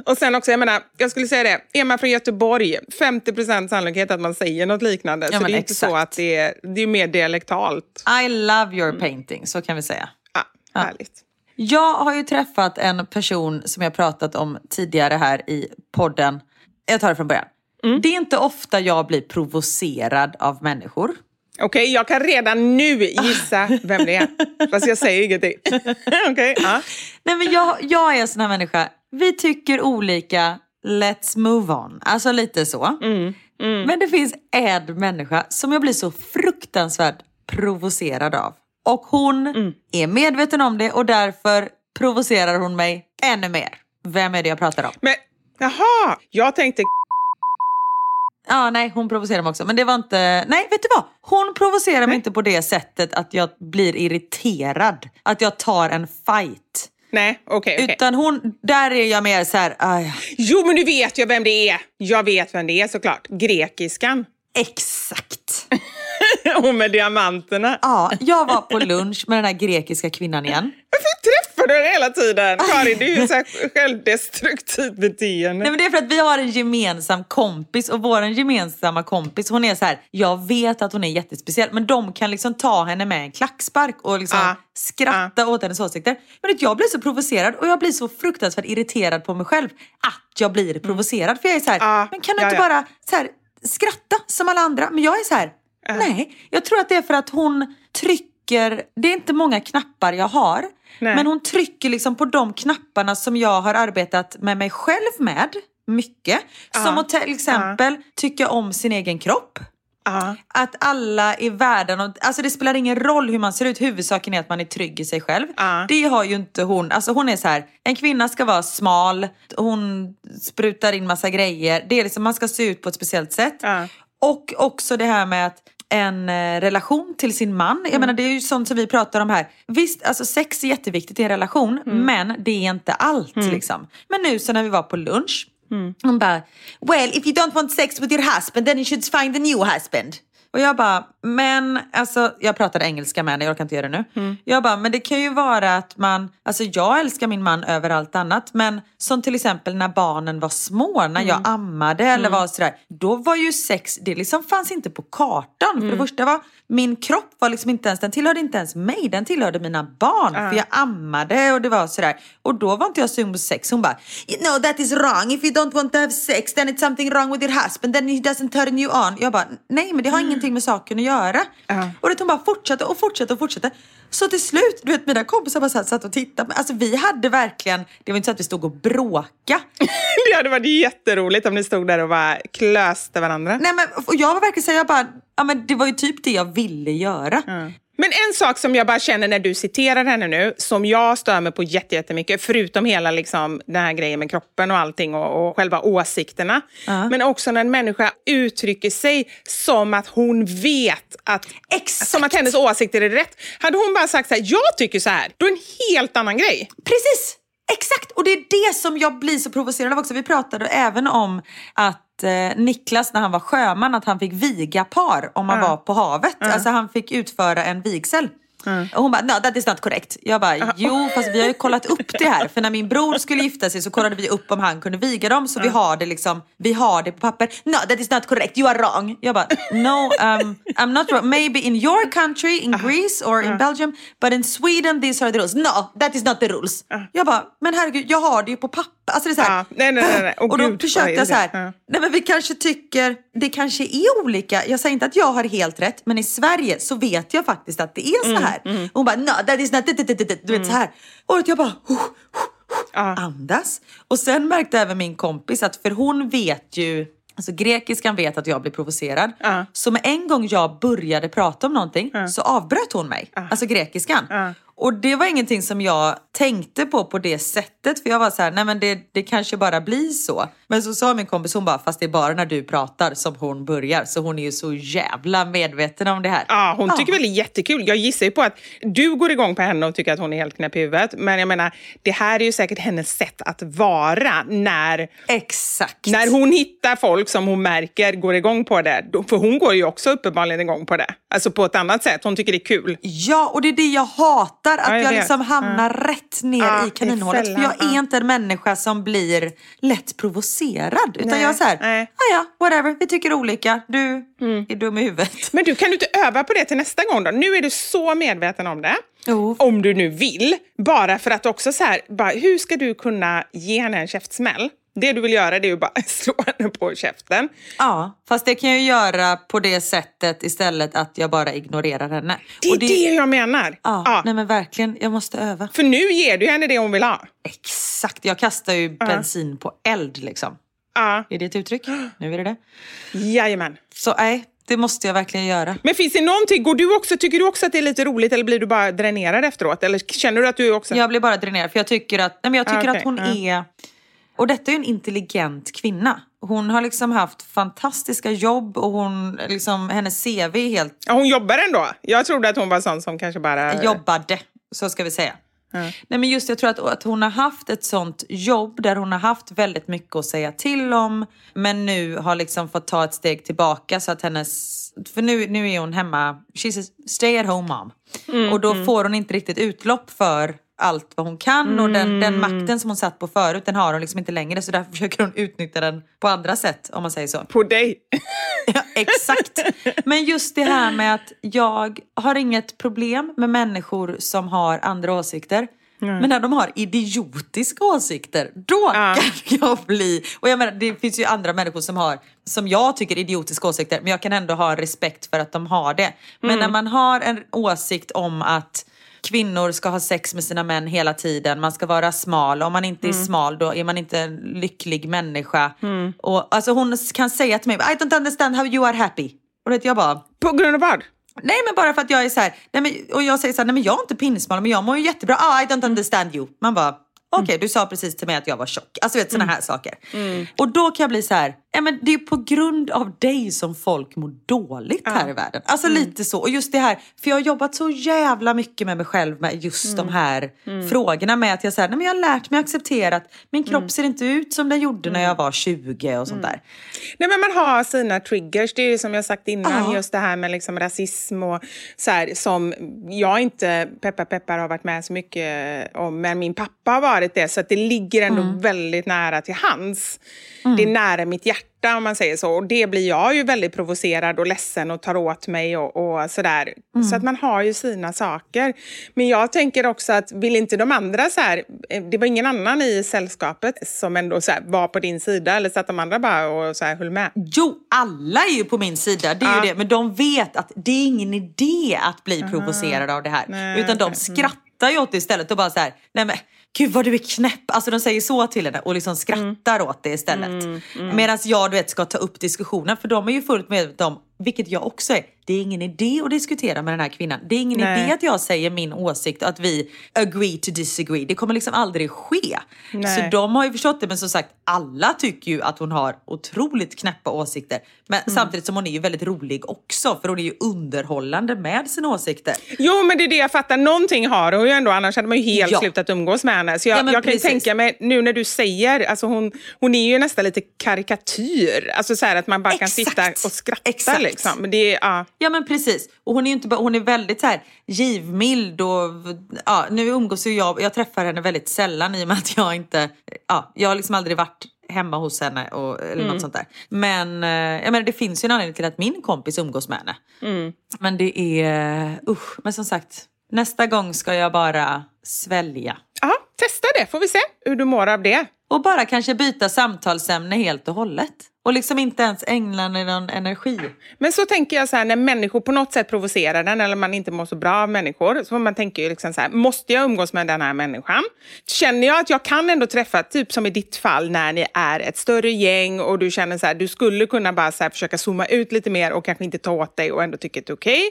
Och sen också, jag menar, jag skulle säga det, är man från Göteborg, 50% sannolikhet att man säger något liknande. Ja, så det är inte så exakt. att det är, det är mer dialektalt. I love your painting, så kan vi säga. Ja, härligt. Jag har ju träffat en person som jag pratat om tidigare här i podden. Jag tar det från början. Det är inte ofta jag blir provocerad av människor. Okej, jag kan redan nu gissa vem det är. Fast jag säger ingenting. [LAUGHS] Okej, ja. Nej men jag, jag är en sån här människa. Vi tycker olika, let's move on. Alltså lite så. Men det finns en människa som jag blir så fruktansvärt provocerad av. Och hon är medveten om det och därför provocerar hon mig ännu mer. Vem är det jag pratar om? Men jaha, jag tänkte Ja, nej, hon provocerar mig också. Men det var inte... Nej, vet du vad? Hon provocerar mig inte på det sättet att jag blir irriterad. Att jag tar en fight. nej, okej, okej. Utan hon, där är jag mer så här... aj. Jo, men nu vet jag vem det är. Jag vet vem det är såklart. Grekiskan. Exakt. [LAUGHS] och med diamanterna. Ja, jag var på lunch med den här grekiska kvinnan igen. Varför henne hela tiden? Karin, det är ju så [LAUGHS] självdestruktivt beteende. Nej, men det är för att vi har en gemensam kompis och vår gemensamma kompis hon är så här, jag vet att hon är jättespeciell men de kan liksom ta henne med en klackspark och liksom Ah. skratta åt hennes åsikter. Men att jag blir så provocerad och jag blir så fruktansvärt irriterad på mig själv att jag blir provocerad. För jag är så här, Ah, men kan du ja, inte ja. bara så här, skratta som alla andra? Men jag är så här, nej. Jag tror att det är för att hon trycker, det är inte många knappar jag har. Nej. Men hon trycker liksom på de knapparna som jag har arbetat med mig själv med mycket. Som att till exempel tycka om sin egen kropp. Ja. Att alla i världen, alltså det spelar ingen roll hur man ser ut, huvudsaken är att man är trygg i sig själv. Ja. Det har ju inte hon, alltså hon är så här, en kvinna ska vara smal, hon sprutar in massa grejer, det är liksom, man ska se ut på ett speciellt sätt. Ja. Och också det här med att en eh, relation till sin man. Jag menar det är ju sånt som vi pratar om här. Visst, alltså sex är jätteviktigt i en relation men det är inte allt liksom. Men nu så när vi var på lunch hon bara, well if you don't want sex with your husband then you should find a new husband. Och jag bara, men alltså jag pratade engelska med henne, jag orkar inte göra det nu. Jag bara, men det kan ju vara att man, alltså jag älskar min man över allt annat. Men som till exempel när barnen var små, när jag ammade eller var sådär. Då var ju sex, det liksom fanns inte på kartan. För det första var, min kropp var liksom inte ens, den tillhörde inte ens mig, den tillhörde mina barn. För jag ammade och det var sådär. Och då var inte jag sugen på sex. Hon bara, no that is wrong. If you don't want to have sex then it's something wrong with your husband. Then he doesn't turn you on. Jag bara, nej men det har ingenting med saken att göra. Och det hon bara fortsatte och fortsatte och fortsatte. Så till slut, du vet mina kompisar bara satt, och tittade. Alltså vi hade verkligen, det var inte så att vi stod och bråka. [LAUGHS] Det hade varit jätteroligt om ni stod där och bara klöste varandra. Nej men och jag var verkligen såhär, jag bara, ja men det var ju typ det jag ville göra. Men en sak som jag bara känner när du citerar henne nu, som jag stör mig på jätte- jättemycket, förutom hela liksom, den här grejen med kroppen och allting och, och själva åsikterna. Men också när en människa uttrycker sig som att hon vet att, Exakt. som att hennes åsikter är rätt. Hade hon bara sagt så här, jag tycker så här, då är det en helt annan grej. Precis! Exakt! Och det är det som jag blir så provocerad av också. Vi pratade även om att eh, Niklas när han var sjöman, att han fick viga par om man var på havet. Alltså han fick utföra en vigsel. Och hon bara, no that is not correct. Jag bara, jo fast vi har ju kollat upp det här. För när min bror skulle gifta sig så kollade vi upp om han kunde viga dem. Så vi har det liksom, vi har det på papper. No that is not correct, you are wrong. Jag bara, no um, I'm not wrong. Maybe in your country, in Greece or in Belgium. But in Sweden these are the rules. No, that is not the rules. Jag bara, men herregud jag har det ju på papper. Alltså det är så här, Ja, nej, nej, nej, nej. Åh, och då gud, försökte jag så här? Ja. nej men vi kanske tycker, det kanske är olika. Jag säger inte att jag har helt rätt, men i Sverige så vet jag faktiskt att det är Mm, så här. Och hon bara, no that is not, du vet så här. Och jag bara, oh, andas. Och sen märkte även min kompis att, för hon vet ju, alltså grekiskan vet att jag blir provocerad. Så med en gång jag började prata om någonting så avbröt hon mig, alltså grekiskan. Och det var ingenting som jag tänkte på på det sättet. För jag var så här, nej men det, det kanske bara blir så. Men så sa min kompis, hon bara, fast det är bara när du pratar som hon börjar. Så hon är ju så jävla medveten om det här. Ja, hon tycker väl det är jättekul. Jag gissar ju på att du går igång på henne och tycker att hon är helt knäpp i huvudet. Men jag menar, det här är ju säkert hennes sätt att vara när, Exakt. när hon hittar folk som hon märker går igång på det. För hon går ju också uppenbarligen igång på det. Alltså på ett annat sätt. Hon tycker det är kul. Ja, och det är det jag hatar. Att Ja, jag jag, liksom hamnar rätt ner Ja, i kaninhålet. För jag är ja. inte en människa som blir lätt provocerad. Utan Nej, jag är så här, nej. ja whatever, vi tycker olika. Du är dum i huvudet. Men du, kan du inte öva på det till nästa gång då? Nu är du så medveten om det. Jo. Om du nu vill. Bara för att också så här, bara, hur ska du kunna ge henne en käftsmäll? Det du vill göra det är ju bara [LAUGHS] slå henne på käften. Ja, fast det kan jag ju göra på det sättet istället att jag bara ignorerar henne. Det är Och det, jag menar. Ja, Ja. nej men verkligen, jag måste öva. För nu ger du henne det hon vill ha. Exakt, jag kastar ju bensin på eld liksom. Ja, Är det ett uttryck? Nu är det det. jajamän. Så nej, det måste jag verkligen göra. Men finns det någonting, går du också, tycker du också att det är lite roligt eller blir du bara dränerad efteråt? Eller känner du att du också... Jag blir bara dränerad för jag tycker att, nej men jag tycker okej, att hon är... Och detta är ju en intelligent kvinna. Hon har liksom haft fantastiska jobb och hon, liksom, hennes CV är helt Ja, hon jobbar ändå. Jag trodde att hon var sån som kanske bara... jobbade, så ska vi säga. Nej, men just jag tror att, att hon har haft ett sånt jobb där hon har haft väldigt mycket att säga till om. Men nu har liksom fått ta ett steg tillbaka så att hennes... För nu, nu är hon hemma, she's a stay at home mom. Mm, och då får hon inte riktigt utlopp för allt vad hon kan och den, den makten som hon satt på förut den har hon liksom inte längre så därför försöker hon utnyttja den på andra sätt om man säger så. På dig. [LAUGHS] Ja, exakt. Men just det här med att jag har inget problem med människor som har andra åsikter. Men när de har idiotiska åsikter, då Ja. kan jag bli... Och jag menar, det finns ju andra människor som har, som jag tycker idiotiska åsikter, men jag kan ändå ha respekt för att de har det. Men när man har en åsikt om att kvinnor ska ha sex med sina män hela tiden, man ska vara smal. Om man inte är smal då är man inte en lycklig människa. Och, alltså hon kan säga till mig, I don't understand how you are happy. Och vet jag bara, På grund av vad? nej men bara för att jag är så här, nej men, och jag säger så här, nej men jag är inte pinsmal men jag mår ju jättebra, ah, I don't understand you. Man bara, okej du sa precis till mig att jag var tjock. Alltså vet sådana här saker. Och då kan jag bli så här, ja men det är på grund av dig som folk mår dåligt här i världen. Alltså lite så. Och just det här, för jag har jobbat så jävla mycket med mig själv med just de här frågorna med att jag säger, nej men jag har lärt mig acceptera att min kropp ser inte ut som den gjorde när jag var 20 och sånt där. Nej, men man har sina triggers. Det är som jag sagt innan, Ja. just det här med liksom rasism och så här, som jag inte, peppar peppar, har varit med så mycket om, men min pappa har varit det, så att det ligger ändå Mm. väldigt nära till hans. Det är nära mitt hjärta om man säger så. Och det blir jag ju väldigt provocerad och ledsen och tar åt mig och, och sådär. Mm. Så att man har ju sina saker. Men jag tänker också att vill inte de andra så här, eh, det var ingen annan i sällskapet som ändå så här, var på din sida eller så att de andra bara och så här, höll med? Jo, alla är ju på min sida, det är ju det. Men de vet att det är ingen idé att bli provocerad av det här. Nej, utan de okej. Skrattar ju åt det istället och bara så här, nej men gud vad du är knäpp. Alltså de säger så till henne och liksom skrattar åt det istället. Medan jag du vet ska ta upp diskussionen för de är ju fullt medvetna om, vilket jag också är, det är ingen idé att diskutera med den här kvinnan. Det är ingen Nej. idé att jag säger min åsikt och att vi agree to disagree. Det kommer liksom aldrig ske. Nej. Så de har ju förstått det men som sagt alla tycker ju att hon har otroligt knäppa åsikter. Men Mm. samtidigt som hon är ju väldigt rolig också för hon är ju underhållande med sina åsikter. Jo, men det är det jag fattar. Någonting har hon ju ändå, annars hade man ju helt Ja. slutat umgås med henne. Så jag, Ja, jag kan ju tänka mig, nu när du säger, alltså hon, hon är ju nästan lite karikatyr. Alltså så här att man bara kan Exakt. sitta och skratta Exakt. liksom. Men det är, ja. Ja men precis. Och hon är inte bara, hon är väldigt så här givmild och ja, nu umgås ju jag, jag träffar henne väldigt sällan i och med att jag inte, ja, jag har liksom aldrig varit hemma hos henne och, eller Mm. något sånt där. Men eh, jag menar, det finns ju en anledning till att min kompis umgås med henne. Mm. Men det är, usch, men som sagt, nästa gång ska jag bara svälja. ja, testa det får vi se hur du mår av det. Och bara kanske byta samtalsämne helt och hållet. Och liksom inte ens ägna henne någon energi. Men så tänker jag så här, när människor på något sätt provocerar den eller man inte mår så bra av människor. Så man tänker ju liksom så här, måste jag umgås med den här människan? Känner jag att jag kan ändå träffa, typ som i ditt fall när ni är ett större gäng och du känner så här, du skulle kunna bara så här, försöka zooma ut lite mer och kanske inte ta åt dig och ändå tycka att det är okej.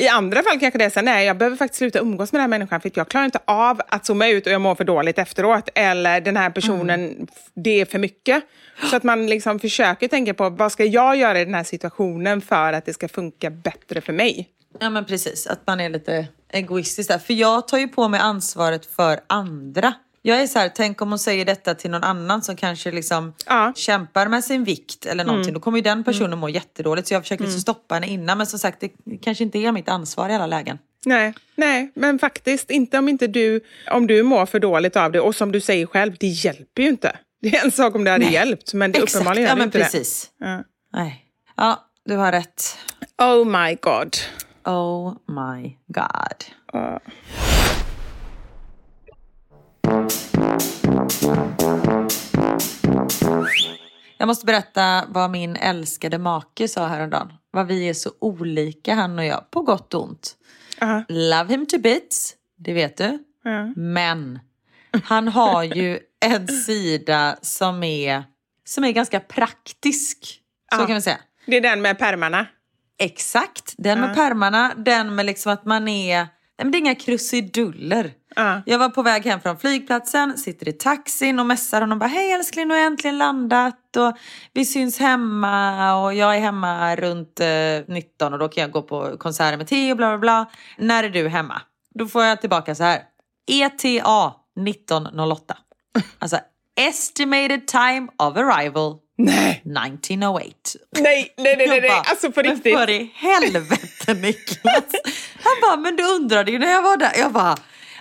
I andra fall kanske det är så här, nej jag behöver faktiskt sluta umgås med den här människan för jag klarar inte av att zooma ut och jag mår för dåligt efteråt. Eller den här personen, det är för mycket. Så att man liksom försöker tänka på vad ska jag göra i den här situationen för att det ska funka bättre för mig. Ja men precis, att man är lite egoistisk där. För jag tar ju på mig ansvaret för andra. Jag är så här, tänk om hon säger detta till någon annan som kanske liksom Ja. kämpar med sin vikt eller någonting. Då kommer ju den personen må jättedåligt. Så jag försöker liksom stoppa henne innan. Men som sagt, det kanske inte är mitt ansvar i alla lägen. Nej, nej, men faktiskt inte om inte du, om du mår för dåligt av det och som du säger själv, det hjälper ju inte. Det är en sak om det hade Nej. hjälpt, men det Exakt, uppenbarligen ja men inte precis. det. Ja. Nej. Ja, du har rätt. Oh my god. Oh my god. Ja. Jag måste berätta vad min älskade make sa häromdagen. Vad vi är så olika han och jag, på gott och ont. Aha. Love him to bits, det vet du. Ja. Men han har ju en sida som är, som är ganska praktisk. Så Ja. kan vi säga. Det är den med pärmarna. Exakt, den med Ja. pärmarna, den med liksom att man är, nej men det är inga krusiduller. Ja. Jag var på väg hem från flygplatsen, sitter i taxin och messar honom bara hej älskling nu har jag äntligen landat och vi syns hemma och jag är hemma runt eh, 19 och då kan jag gå på konserter med Theo och bla bla bla. När är du hemma? Då får jag tillbaka så här. ETA 1908. Alltså estimated time of arrival Nej, 1908. nej, nej, nej, nej, nej. alltså på Men riktigt. för i helvete Niklas. Han bara, men du undrade ju när jag var där. Jag bara,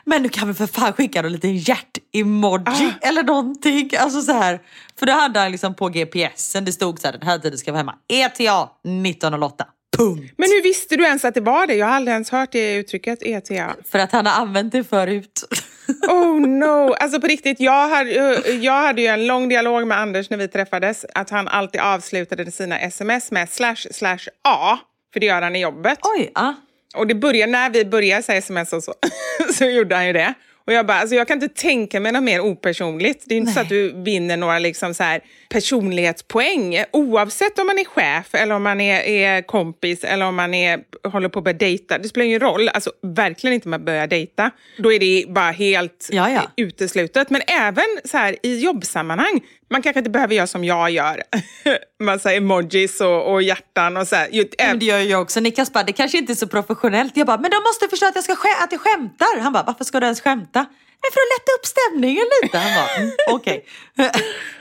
men du kan väl för fan skicka en liten hjärt-emoji Ah. eller någonting. Alltså så här. För det hade han liksom på GPSen, det stod så här, den här tiden ska vara hemma. ETA 1908. Punkt. Men hur visste du ens att det var det? Jag har aldrig ens hört det uttrycket, ETA. För att han har använt det förut. Oh no! Alltså på riktigt, jag hade, jag hade ju en lång dialog med Anders när vi träffades. Att han alltid avslutade sina sms med slash slash A. För det gör han i jobbet. Oj, ja. Och det började, när vi började säga sms och så, [LAUGHS] så gjorde han ju det. Och jag bara, alltså jag kan inte tänka mig något mer opersonligt. Det är inte så att du vinner några liksom så här personlighetspoäng. Oavsett om man är chef eller om man är, är kompis eller om man är, håller på att börja dejta. Det spelar ingen roll. Alltså verkligen inte om man börjar dejta. Då är det bara helt Ja, ja. uteslutet. Men även så här i jobbsammanhang. Man kanske inte behöver göra som jag gör. [LAUGHS] Massa emojis och, och hjärtan och så här. Ju- Men det gör jag också. Niklas bara, det kanske inte är så professionellt. Jag bara, men de måste förstå att jag, ska att jag skämtar. Han bara, varför ska du ens skämta? Men för att lätta upp stämningen lite. Han bara, mm, [LAUGHS] okej.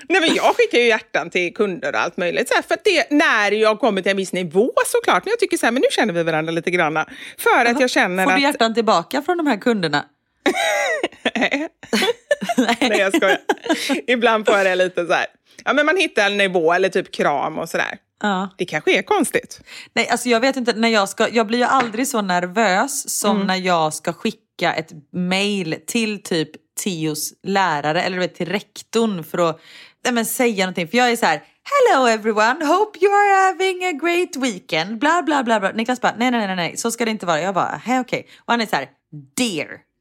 Nej, men jag skickar ju hjärtan till kunder och allt möjligt. Så här, för det, när jag kommer till en viss nivå såklart. När jag tycker så här, men nu känner vi varandra lite grann. För att jag känner Får att... du hjärtan tillbaka från de här kunderna? [LAUGHS] Nej, jag skojar. Ibland får jag det lite så här. Ja, men man hittar en nivå eller typ kram och sådär. Ja. Det kanske är konstigt. Nej, alltså jag vet inte, när jag, ska, jag blir ju aldrig så nervös som Mm. när jag ska skicka ett mail till typ Tios lärare eller du vet, till rektorn för att nej, men, säga någonting. För jag är så här, hello everyone, hope you are having a great weekend, bla bla bla. bla. Niklas bara, nej nej nej nej, så ska det inte vara. Jag bara, hej okej. Och han är så här, dear.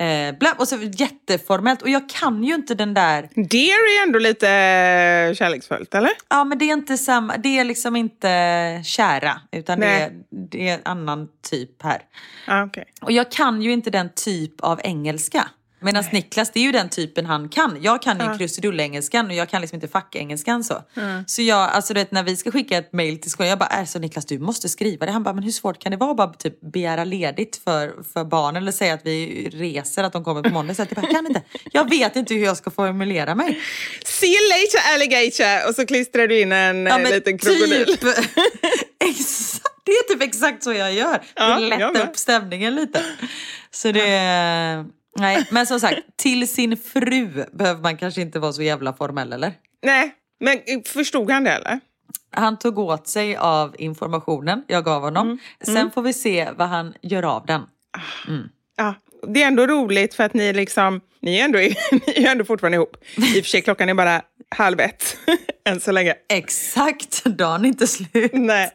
Eh, bla, och så jätteformellt och jag kan ju inte den där Dear är ändå lite eh, kärleksfullt, eller? Ja men det är inte samma, det är liksom inte kära utan det är, det är en annan typ här. Ja, okej. Och jag kan ju inte den typ av engelska. Medan Niklas, det är ju den typen han kan. Jag kan ju krusidullengelskan och jag kan liksom inte fackengelskan så. Så jag, alltså du vet när vi ska skicka ett mail till skolan, jag bara, äh, så Niklas du måste skriva det. Han bara, men hur svårt kan det vara att bara typ begära ledigt för, för barnen eller säga att vi reser, att de kommer på måndag. Så att jag bara, kan inte. Jag vet inte hur jag ska formulera mig. See you later alligator! Och så klistrar du in en Ja, eh, liten krokodil. Typ, [LAUGHS] exakt, det är typ exakt så jag gör. För Ja, att jag lätta med. upp stämningen lite. Så det... Nej, men som sagt, till sin fru behöver man kanske inte vara så jävla formell eller? Nej, men förstod han det eller? Han tog åt sig av informationen jag gav honom. Mm. Sen får vi se vad han gör av den. Ja, det är ändå roligt för att ni liksom, ni är ändå, [LAUGHS] ni är ändå fortfarande ihop. I och för sig klockan är bara halv ett [LAUGHS] än så länge. Exakt, dagen är inte slut. Nej.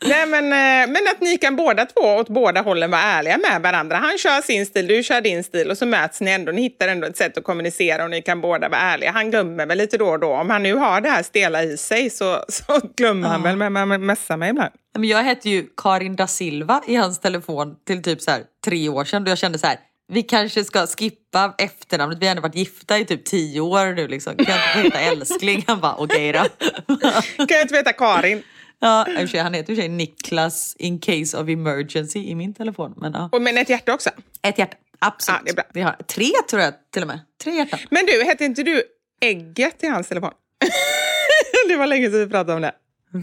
Nej men, eh, men att ni kan båda två åt båda hållen vara ärliga med varandra. Han kör sin stil, du kör din stil och så möts ni ändå. Ni hittar ändå ett sätt att kommunicera och ni kan båda vara ärliga. Han glömmer väl lite då och då. Om han nu har det här stela i sig så, så [LAUGHS] glömmer han väl med att messa mig ibland. Men jag hette ju Karin da Silva i hans telefon till typ så här tre år sedan. Då jag kände så här, vi kanske ska skippa efternamnet. Vi har ändå varit gifta i typ tio år nu. Liksom. Kan jag inte heta älskling? Han bara, okej då. Kan jag inte veta Karin? Ja, sig, han heter i och för sig Niklas in case of emergency i min telefon. Men ja, Och men ett hjärta också. ett hjärta. Absolut. Ja, det är bra. Vi har tre tror jag till och med. Tre hjärtan. Men du, hette inte du Ägget i hans telefon? [LAUGHS] det var länge sedan vi pratade om det.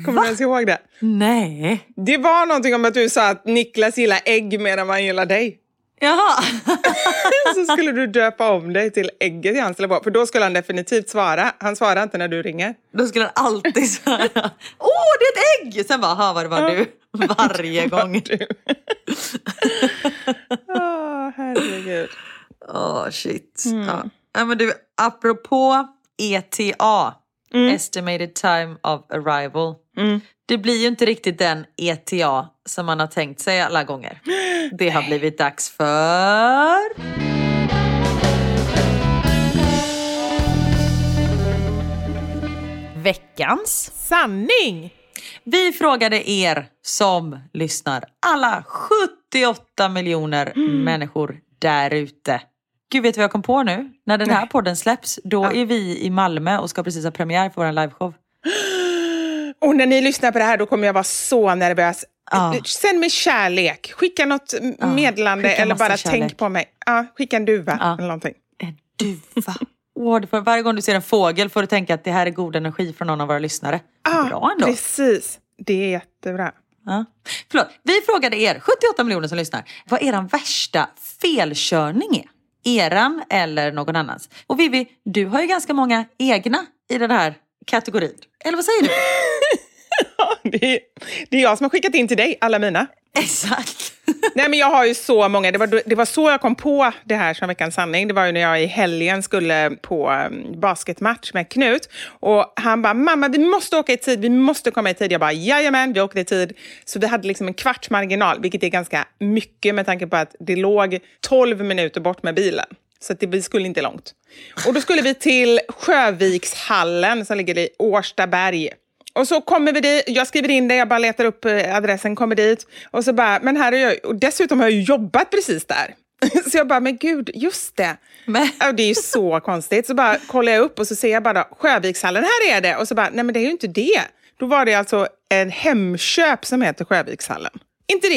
Kommer du ens ihåg det? Nej. Det var någonting om att du sa att Niklas gillar ägg mer än vad han gillar dig. Jaha. [LAUGHS] Så skulle du döpa om dig till Ägget i hans telefon. För då skulle han definitivt svara. Han svarar inte när du ringer. Då skulle han alltid säga, [LAUGHS] åh det är ett ägg! Sen bara, "Ha, vad [LAUGHS] det var du. Varje gång. Du. Åh, herregud. Åh shit. Ja. Ja, men du, apropå ETA, Estimated Time of Arrival. Det blir ju inte riktigt den ETA som man har tänkt sig alla gånger. Det har blivit dags för... Veckans. Sanning! Vi frågade er som lyssnar, alla 78 miljoner människor där ute. Gud, vet du vad jag kom på nu? När den här podden släpps, då är vi i Malmö och ska precis ha premiär för vår liveshow. Och när ni lyssnar på det här då kommer jag vara så nervös. Ja. Sänd mig kärlek. Skicka något meddelande skicka eller bara kärlek. tänk på mig. Ja, skicka en duva Ja. eller någonting. En duva. Får, varje gång du ser en fågel får du tänka att det här är god energi från någon av våra lyssnare. Bra ändå. Precis. Det är jättebra. Ja. Förlåt, vi frågade er, 78 miljoner som lyssnar, vad eran värsta felkörning är. Eran eller någon annans. Och Vivi, du har ju ganska många egna i den här kategorin. Eller vad säger du? [LAUGHS] Det är, det är jag som har skickat in till dig alla mina. Exakt. [LAUGHS] Nej, men jag har ju så många. Det var, det var så jag kom på det här som veckans sanning. Det var ju när jag i helgen skulle på um, basketmatch med Knut. Och han bara, mamma vi måste åka i tid, vi måste komma i tid. Jag bara, jajamän, vi åkte i tid. Så vi hade liksom en kvarts marginal, vilket är ganska mycket med tanke på att det låg 12 minuter bort med bilen. Så det, skulle inte långt. Och då skulle vi till Sjövikshallen som ligger i Årstaberg. Och så kommer vi dit, jag skriver in det, jag bara letar upp eh, adressen, kommer dit. Och så bara, men här är jag, och dessutom har jag ju jobbat precis där. [LAUGHS] Så jag bara, men gud, just det. Men- Ja, det är ju så konstigt. Så bara kollar jag upp och så ser jag bara Sjövikshallen, här är det. Och så bara, nej men det är ju inte det. Då var det alltså en Hemköp som heter Sjövikshallen. inte det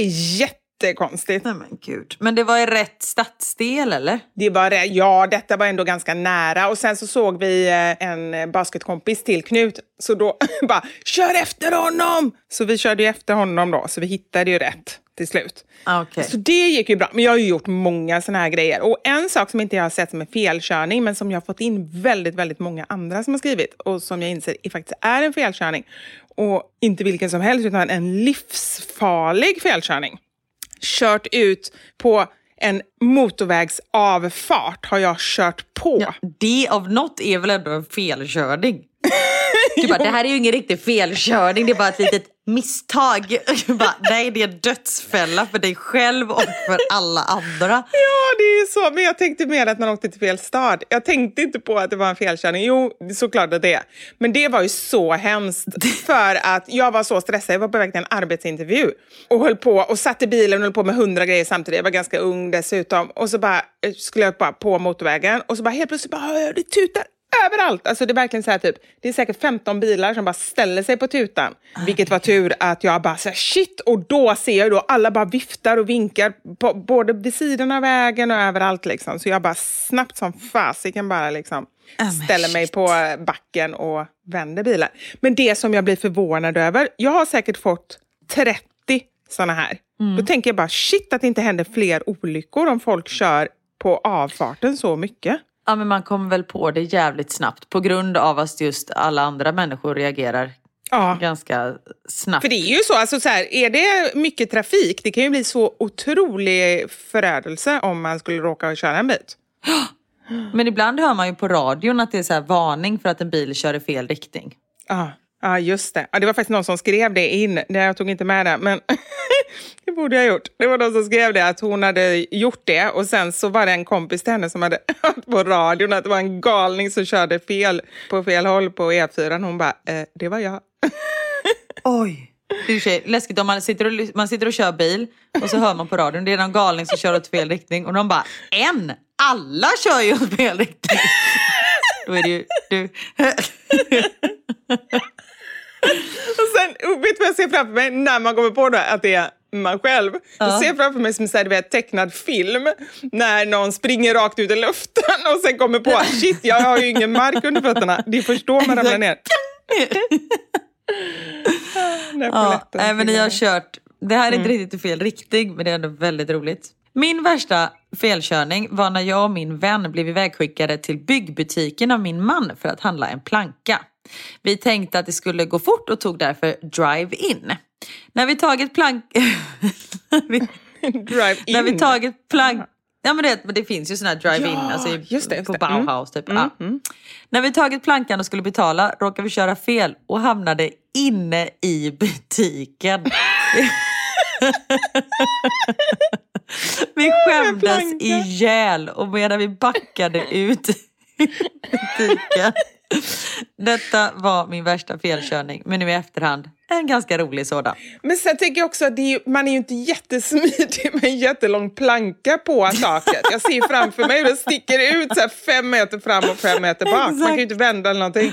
jättekonstigt? Nej men gud. Men det var i rätt stadsdel eller? Det var. Ja, detta var ändå ganska nära. Och sen så såg vi eh, en basketkompis till Knut. Så då [LAUGHS] bara, kör efter honom! Så vi körde ju efter honom då, så vi hittade ju rätt till slut. Ah, Okej. Så det gick ju bra. Men jag har ju gjort många såna här grejer. Och en sak som inte jag har sett som en felkörning, men som jag har fått in väldigt, väldigt många andra som har skrivit och som jag inser faktiskt är en felkörning. Och inte vilken som helst, utan en livsfarlig felkörning. Kört ut på en motorvägsavfart har jag kört på. Ja, det av något är väl ändå en felkörning? [LAUGHS] Du bara, det här är ju ingen riktig felkörning, det är bara ett litet misstag. Bara, nej, det är en dödsfälla för dig själv och för alla andra. Ja, det är så. Men jag tänkte mer att man åkte till fel stad. Jag tänkte inte på att det var en felkörning. Jo, såklart att det är. Men det var ju så hemskt. För att jag var så stressad. Jag var på väg till en arbetsintervju. Och höll på och satt i bilen och höll på med hundra grejer samtidigt. Jag var ganska ung dessutom. Och så bara eh, skulle jag bara på motorvägen. Och så bara helt plötsligt bara hör jag det tutar överallt. Alltså det är verkligen så här typ, det är säkert 15 bilar som bara ställer sig på tutan. Vilket var tur att jag bara så här, shit, och då ser jag då alla bara viftar och vinkar på, både vid sidan av vägen och överallt liksom. Så jag bara snabbt som fasiken bara liksom men ställer mig på backen och vänder bilen. Men det som jag blir förvånad över, jag har säkert fått 30 såna här. Då tänker jag bara shit att det inte händer fler olyckor om folk kör på avfarten så mycket. Ja, men man kommer väl på det jävligt snabbt på grund av att just alla andra människor reagerar Ja. ganska snabbt. För det är ju så, alltså så här, är det mycket trafik, det kan ju bli så otrolig förödelse om man skulle råka köra en bit. [GASPS] Men ibland hör man ju på radion att det är så här varning för att en bil kör i fel riktning. Ja, ja just det. Ja, det var faktiskt någon som skrev det in. Jag tog inte med det, men [LAUGHS] det borde jag ha gjort. Det var någon som skrev det, att hon hade gjort det och sen så var det en kompis till henne som hade [LAUGHS] hört på radion att det var en galning som körde fel på fel håll på E4. Hon bara, eh, det var jag. [LAUGHS] Oj! Det läskigt om man sitter, och, man sitter och kör bil och så hör man på radion det är någon galning som kör åt fel riktning och de bara en! Alla kör ju åt fel riktning! [LAUGHS] Då är det ju du. Och sen, och vet du vad jag ser framför mig när man kommer på det, att det är man själv? Ser jag framför mig som så här, du vet, tecknad film när någon springer rakt ut i luften och sen kommer på shit, jag har ju ingen mark under fötterna. Det är först då man ramlar ner. Ja, nej, men ni har kört. Det här är inte riktigt i fel riktning men det är ändå väldigt roligt. Min värsta felkörning var när jag och min vän blev ivägskickade till byggbutiken av min man för att handla en planka. Vi tänkte att det skulle gå fort och tog därför drive-in. När vi tagit plank... [LAUGHS] vi... Drive in. När vi tagit plank... Ja men det, det finns ju sådana här drive-in Ja, alltså i, just det, just på det. Mm. Bauhaus typ. Ja. När vi tagit plankan och skulle betala råkade vi köra fel och hamnade inne i butiken. [LAUGHS] vi skämdes ihjäl och medan vi backade ut butiken. [LAUGHS] Detta var min värsta felkörning men nu i efterhand en ganska rolig sådan. Men sen tänker jag också att är, man är ju inte jättesmidig [LAUGHS] med en jättelång planka på taket. Jag ser framför mig hur det sticker ut så fem meter fram och fem meter bak. Man kan ju inte vända eller någonting.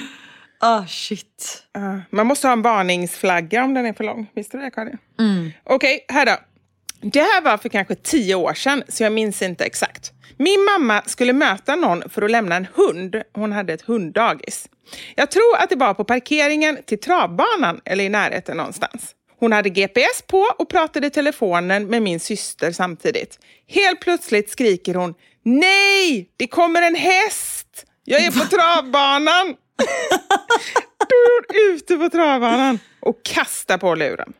Ah, shit. Uh, man måste ha en varningsflagga om den är för lång. Visste du det, Karin? Mm. Okej, okay, här då. Det här var för kanske tio år sedan, så jag minns inte exakt. Min mamma skulle möta någon för att lämna en hund. Hon hade ett hunddagis. Jag tror att det var på parkeringen till travbanan eller i närheten någonstans. Hon hade GPS på och pratade i telefonen med min syster samtidigt. Helt plötsligt skriker hon Nej, det kommer en häst! Jag är på travbanan! Då är hon ute på travbanan och kastar på luren.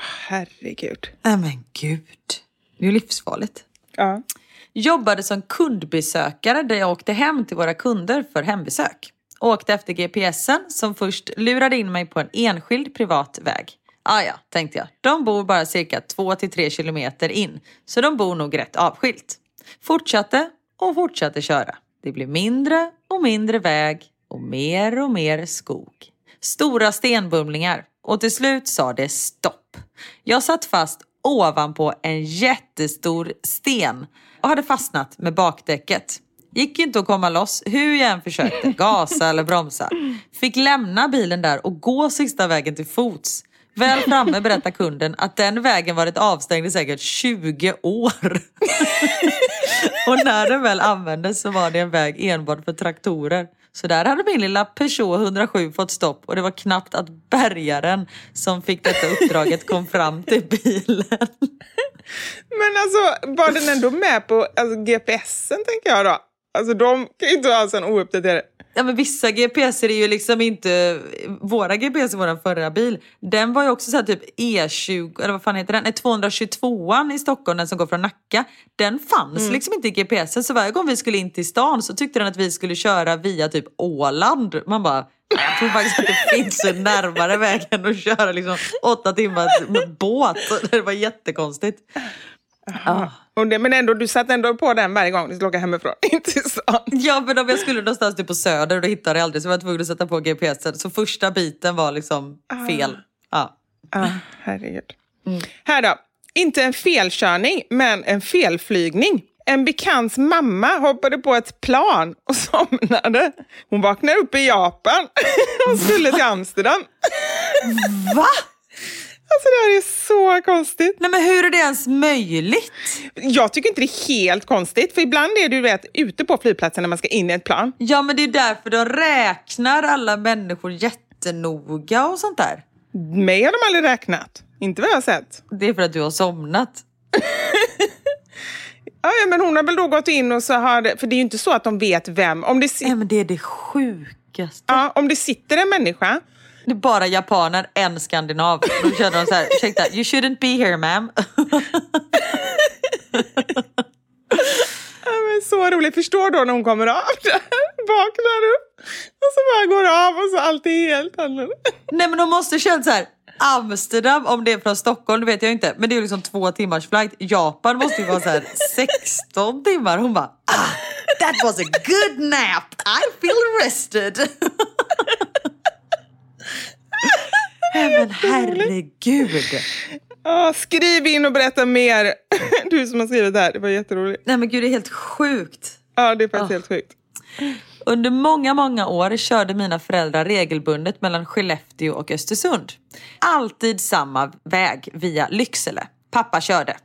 Herregud. Nej men gud. Det är ju livsfarligt. Ja. Jobbade som kundbesökare där jag åkte hem till våra kunder för hembesök. Åkte efter GPSen som först lurade in mig på en enskild privat väg. Ah ja, tänkte jag. De bor bara cirka 2-3 kilometer in, så de bor nog rätt avskilt. Fortsatte och fortsatte köra. Det blev mindre och mindre väg och mer och mer skog. Stora stenbumlingar och till slut sa det stopp. Jag satt fast ovanpå en jättestor sten och hade fastnat med bakdäcket. Gick inte att komma loss hur jag än försökte, [LAUGHS] gasa eller bromsa. Fick lämna bilen där och gå sista vägen till fots. Väl framme berättar kunden att den vägen varit avstängd i säkert 20 år. [LAUGHS] [LAUGHS] och när den väl användes så var det en väg enbart för traktorer. Så där hade min lilla Peugeot 107 fått stopp och det var knappt att bärgaren som fick detta uppdraget kom fram till bilen. Men alltså, var den ändå med på alltså, GPSen tänker jag då? Alltså de kan ju inte ha en ouppdaterad Ja men vissa GPS är ju liksom inte, våra GPS i vår förra bil, den var ju också så typ E20, eller vad fan heter den, Nej, 222an i Stockholm, den som går från Nacka. Den fanns mm. liksom inte i GPSen så varje gång vi skulle in till stan så tyckte den att vi skulle köra via typ Åland. Man bara, jag tror faktiskt att det [LAUGHS] finns en närmare väg än att köra liksom åtta timmar med båt. [LAUGHS] Det var jättekonstigt. Ah. Och det, men ändå, du satt ändå på den varje gång du skulle åka hemifrån in till stan. Ja, men om jag skulle någonstans typ på Söder och då hittade jag aldrig så var jag tvungen att sätta på GPSen. Så första biten var liksom fel. Ja. Ah, herregud. Mm. Här då. Inte en felkörning, men en felflygning. En bekants mamma hoppade på ett plan och [LAUGHS] somnade. Hon vaknade upp i Japan [LAUGHS] och skulle till Amsterdam. Va? Alltså det här är så konstigt. Nej men hur är det ens möjligt? Jag tycker inte det är helt konstigt, för ibland är du vet ute på flygplatsen när man ska in i ett plan. Ja men det är därför de räknar alla människor jättenoga och sånt där. Mig har de aldrig räknat. Inte vad jag har sett. Det är för att du har somnat. [LAUGHS] ja, men hon har väl då gått in och så har för det är ju inte så att de vet vem. Om det, ja, men det är det sjukaste. Ja, om det sitter en människa det är bara japaner, en skandinav. Då känner de så här, ursäkta, you shouldn't be here ma'am. ja, så roligt. Förstår då när hon kommer av vaknar upp och så bara går av och så allt är helt annorlunda. Nej men de måste känna så här, Amsterdam, om det är från Stockholm, det vet jag inte. Men det är liksom två timmars flight. Japan måste ju vara så här 16 timmar. Hon bara, ah, that was a good nap. I feel rested. Men herregud. Oh, skriv in och berätta mer. [LAUGHS] Du som har skrivit det här, det var jätteroligt. Nej men gud, det är helt sjukt. Ja, det är faktiskt oh. helt sjukt. Under många, många år körde mina föräldrar regelbundet mellan Skellefteå och Östersund. Alltid samma väg via Lycksele. Pappa körde.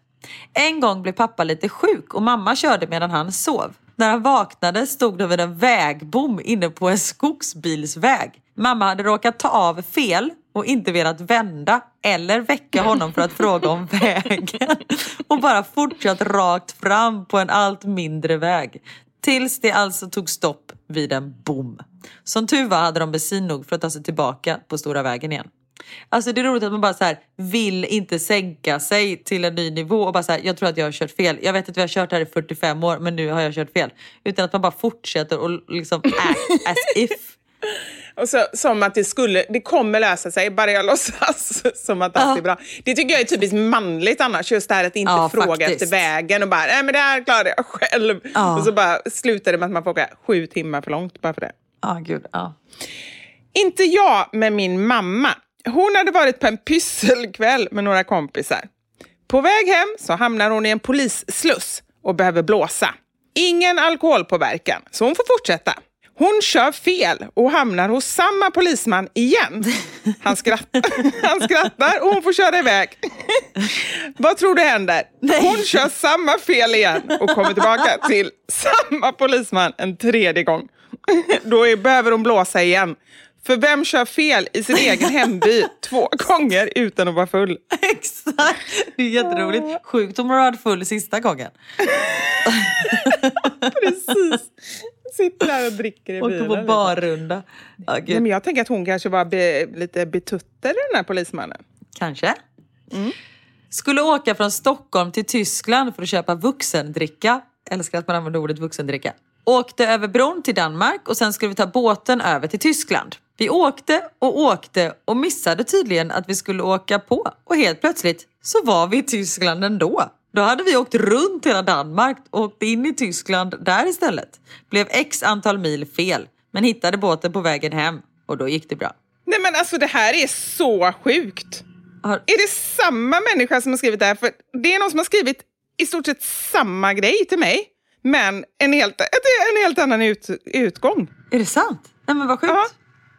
En gång blev pappa lite sjuk och mamma körde medan han sov. När han vaknade stod det vid en vägbom inne på en skogsbilsväg. Mamma hade råkat ta av fel och inte velat vända eller väcka honom för att fråga om vägen [LAUGHS] och bara fortsatt rakt fram på en allt mindre väg. Tills det alltså tog stopp vid en bom. Som tur var hade de bensin nog för att ta sig tillbaka på stora vägen igen. Alltså det är roligt att man bara så här, vill inte sänka sig till en ny nivå och bara så här, jag tror att jag har kört fel. Jag vet att vi har kört här i 45 år men nu har jag kört fel. Utan att man bara fortsätter och liksom act as if. Och så, som att det skulle, det kommer lösa sig, bara jag [LAUGHS] låtsas som att allt är bra. Det tycker jag är typiskt manligt annars, just det här att inte ja, fråga faktiskt. efter vägen och bara, nej men det här klarade jag själv. Ja. Och så bara slutar det med att man får åka sju timmar för långt bara för det. Ja, gud. Ja. Inte jag, med min mamma. Hon hade varit på en pysselkväll med några kompisar. På väg hem så hamnar hon i en polissluss och behöver blåsa. Ingen alkoholpåverkan, så hon får fortsätta. Hon kör fel och hamnar hos samma polisman igen. Han skrattar, [LAUGHS] han skrattar och hon får köra iväg. Vad tror du händer? Hon kör samma fel igen och kommer tillbaka till samma polisman en tredje gång. Då är, behöver hon blåsa igen. För vem kör fel i sin egen hemby två gånger utan att vara full? Exakt! Det är jätteroligt. Sjukt om hon har varit full sista gången. [LAUGHS] Precis. Sitter där och dricker i Åker bilen. på liksom. barrunda. Gud. Nej, men jag tänker att hon kanske var be, lite betuttad den här polismannen. Kanske. Skulle åka från Stockholm till Tyskland för att köpa vuxendricka. Älskar att man använder ordet vuxendricka. Åkte över bron till Danmark och sen skulle vi ta båten över till Tyskland. Vi åkte och åkte och missade tydligen att vi skulle åka på. Och helt plötsligt så var vi i Tyskland ändå. Då hade vi åkt runt hela Danmark och åkt in i Tyskland där istället. Blev x antal mil fel, men hittade båten på vägen hem och då gick det bra. Nej men alltså det här är så sjukt. Har- Är det samma människa som har skrivit det här? För det är någon som har skrivit i stort sett samma grej till mig. Men en helt, en helt annan ut, utgång. Är det sant? Nej men vad sjukt. Ja.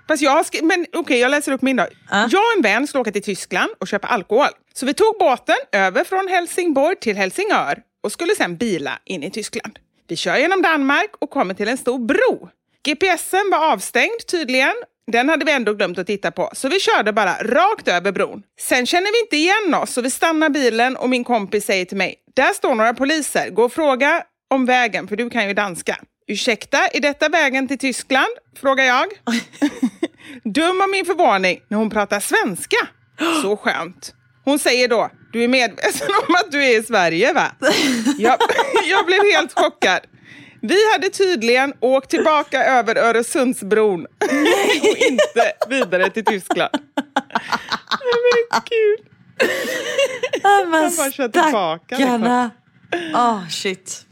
Fast jag skri- men okej, jag läser upp min då. Ja. Jag och en vän skulle åka till Tyskland och köpa alkohol. Så vi tog båten över från Helsingborg till Helsingör och skulle sen bila in i Tyskland. Vi kör genom Danmark och kommer till en stor bro. GPSen var avstängd tydligen. Den hade vi ändå glömt att titta på, så vi körde bara rakt över bron. Sen känner vi inte igen oss, så vi stannar bilen och min kompis säger till mig, där står några poliser, gå och fråga om vägen, för du kan ju danska. Ursäkta, är detta vägen till Tyskland? Frågar jag. [LAUGHS] Dum av min förvåning när hon pratar svenska. Så skönt. Hon säger då, du är medveten om att du är i Sverige va? [LAUGHS] Jag, jag blev helt chockad. Vi hade tydligen åkt tillbaka över Öresundsbron [LAUGHS] och inte vidare till Tyskland. Men gud. Ja, men Jag bara kör tillbaka, stackarna. Åh shit.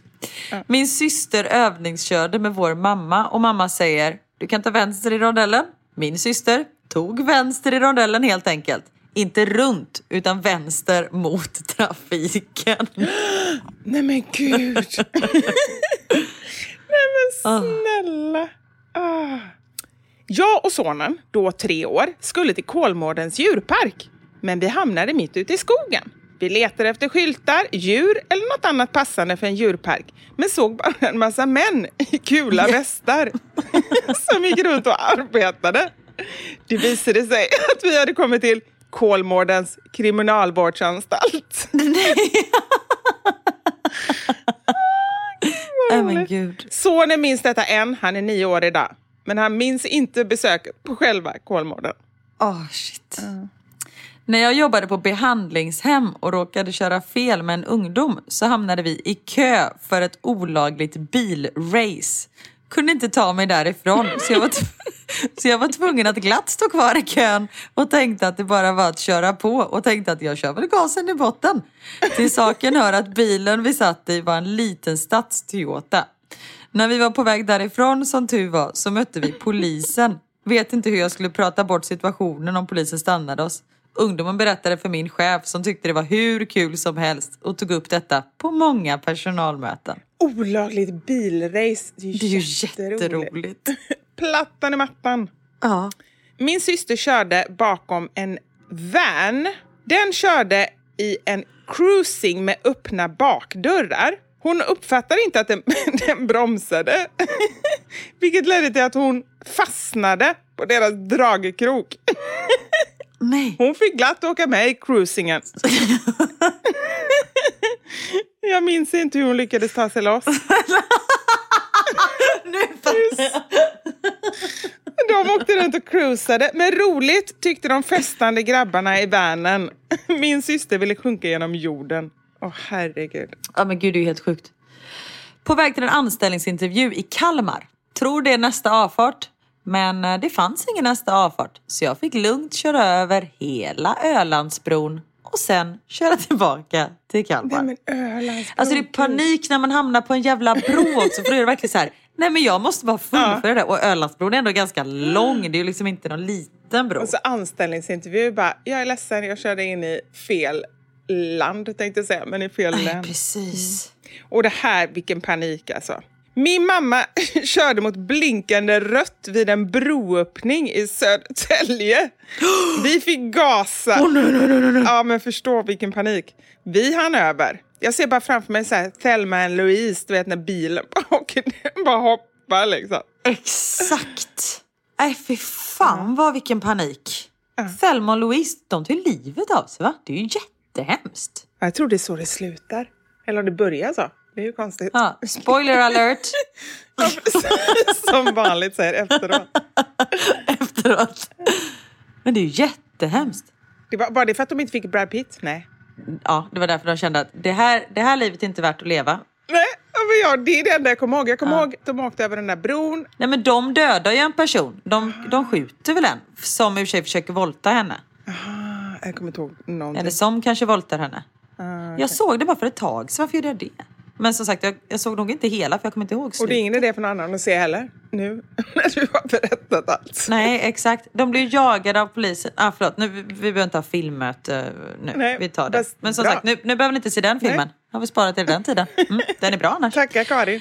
Min syster övningskörde med vår mamma och mamma säger du kan ta vänster i rondellen. Min syster tog vänster i rondellen helt enkelt. Inte runt utan vänster mot [LAUGHS] trafiken. Nej men gud. Nej men snälla. Ah. Jag och sonen, då tre år, skulle till Kolmårdens djurpark. Men vi hamnade mitt ute i skogen. Vi letade efter skyltar, djur eller något annat passande för en djurpark. Men såg bara en massa män i kula västar [LAUGHS] som gick runt och arbetade. Det visade sig att vi hade kommit till Kolmårdens kriminalvårdsanstalt. [LAUGHS] Nej men gud. Sonen minns detta än, han är nio år idag. Men han minns inte besöket på själva Kolmården. Åh shit. När jag jobbade på behandlingshem och råkade köra fel med en ungdom så hamnade vi i kö för ett olagligt bilrace. Kunde inte ta mig därifrån så jag, var [LAUGHS] så jag var tvungen att glatt stå kvar i kön och tänkte att det bara var att köra på och tänkte att jag kör väl gasen i botten. Till saken hör att bilen vi satt i var en liten stads-Toyota. När vi var på väg därifrån som tur var så mötte vi polisen. Vet inte hur jag skulle prata bort situationen om polisen stannade oss. Ungdomen berättade för min chef som tyckte det var hur kul som helst och tog upp detta på många personalmöten. Olagligt bilrace. Det är ju, Det är ju jätteroligt. jätteroligt. [LAUGHS] Plattan i mattan. Ja. Min syster körde bakom en van. Den körde i en cruising med öppna bakdörrar. Hon uppfattade inte att den, [LAUGHS] den bromsade, [LAUGHS] vilket ledde till att hon fastnade på deras dragkrok. Nej. Hon fick glatt åka med i cruisingen. [LAUGHS] Jag minns inte hur hon lyckades ta sig loss. [LAUGHS] Nu. De åkte runt och cruisade, men roligt tyckte de festande grabbarna i vanen. Min syster ville sjunka genom jorden. Åh herregud. Ja men gud det är ju helt sjukt. På väg till en anställningsintervju i Kalmar. Tror det är nästa avfart. Men eh, det fanns ingen nästa avfart. Så jag fick lugnt köra över hela Ölandsbron och sen köra [LAUGHS] tillbaka till Kalmar. Nej men Ölandsbron. Alltså det är panik när man hamnar på en jävla bro också för då är det verkligen så här. [LAUGHS] Nej men jag måste bara fullfölja det. Och Ölandsbron är ändå ganska lång. Det är ju liksom inte någon liten bro. Och så anställningsintervju bara, jag är ledsen, jag körde in i fel land tänkte jag säga, men i fel Nej, län. precis. Och det här, vilken panik alltså. Min mamma [LAUGHS] körde mot blinkande rött vid en broöppning i Södertälje. [GASPS] Vi fick gasa. Oh, nej, nej, nej, nej. Ja, men förstå vilken panik. Vi hann över. Jag ser bara framför mig så här, Thelma och Louise, du vet när bilen bara, [LAUGHS] hoppar liksom. Exakt. Nej, fy fan vad vilken panik. Thelma och Louise, de tog livet av sig va? Det är ju jättehemskt. Jag tror det är så det slutar. Eller om det börjar så. Det är ju konstigt. Ja, spoiler alert. [LAUGHS] Ja. Som vanligt säger efteråt. [LAUGHS] Efteråt. Men det är ju jättehemskt. Det var bara det för att de inte fick Brad Pitt? Nej. Ja, det var därför de kände att det här, det här livet är inte värt att leva. Nej, men jag, det är det enda jag kommer ihåg. Jag kommer ihåg att de åkte över den där bron. Nej men de dödar ju en person. De, de skjuter väl en som i och för sig försöker våldta henne. Ah, Jag kommer inte ihåg någonting. Eller som kanske våldtar henne. Ah, Jag såg det bara för ett tag så varför gjorde jag det? Men som sagt, jag, jag såg nog inte hela för jag kommer inte ihåg Och slutet. det är ingen idé för någon annan att se heller. Nu [LAUGHS] när du har berättat allt. Nej, exakt. De blir jagade av polisen. Ah, förlåt, nu, vi behöver inte ha filmmöte nu. Nej, vi tar det. Men som bra. sagt, nu, nu behöver ni inte se den filmen. Har vi sparat till den tiden. Mm, den är bra annars. Tackar Karin.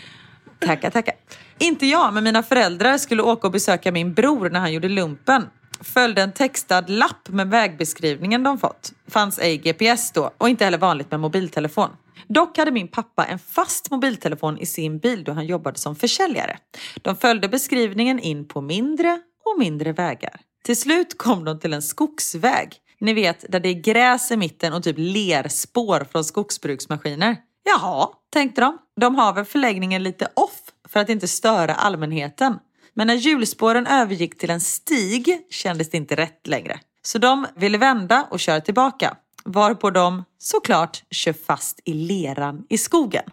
Tackar, tackar. Inte jag, men mina föräldrar skulle åka och besöka min bror när han gjorde lumpen. Följde en textad lapp med vägbeskrivningen de fått. Fanns ej GPS då och inte heller vanligt med mobiltelefon. Dock hade min pappa en fast mobiltelefon i sin bil då han jobbade som försäljare. De följde beskrivningen in på mindre och mindre vägar. Till slut kom de till en skogsväg. Ni vet, där det är gräs i mitten och typ lerspår från skogsbruksmaskiner. Jaha, tänkte de. De har väl förläggningen lite off för att inte störa allmänheten. Men när hjulspåren övergick till en stig kändes det inte rätt längre. Så de ville vända och köra tillbaka. Varpå de såklart kör fast i leran i skogen.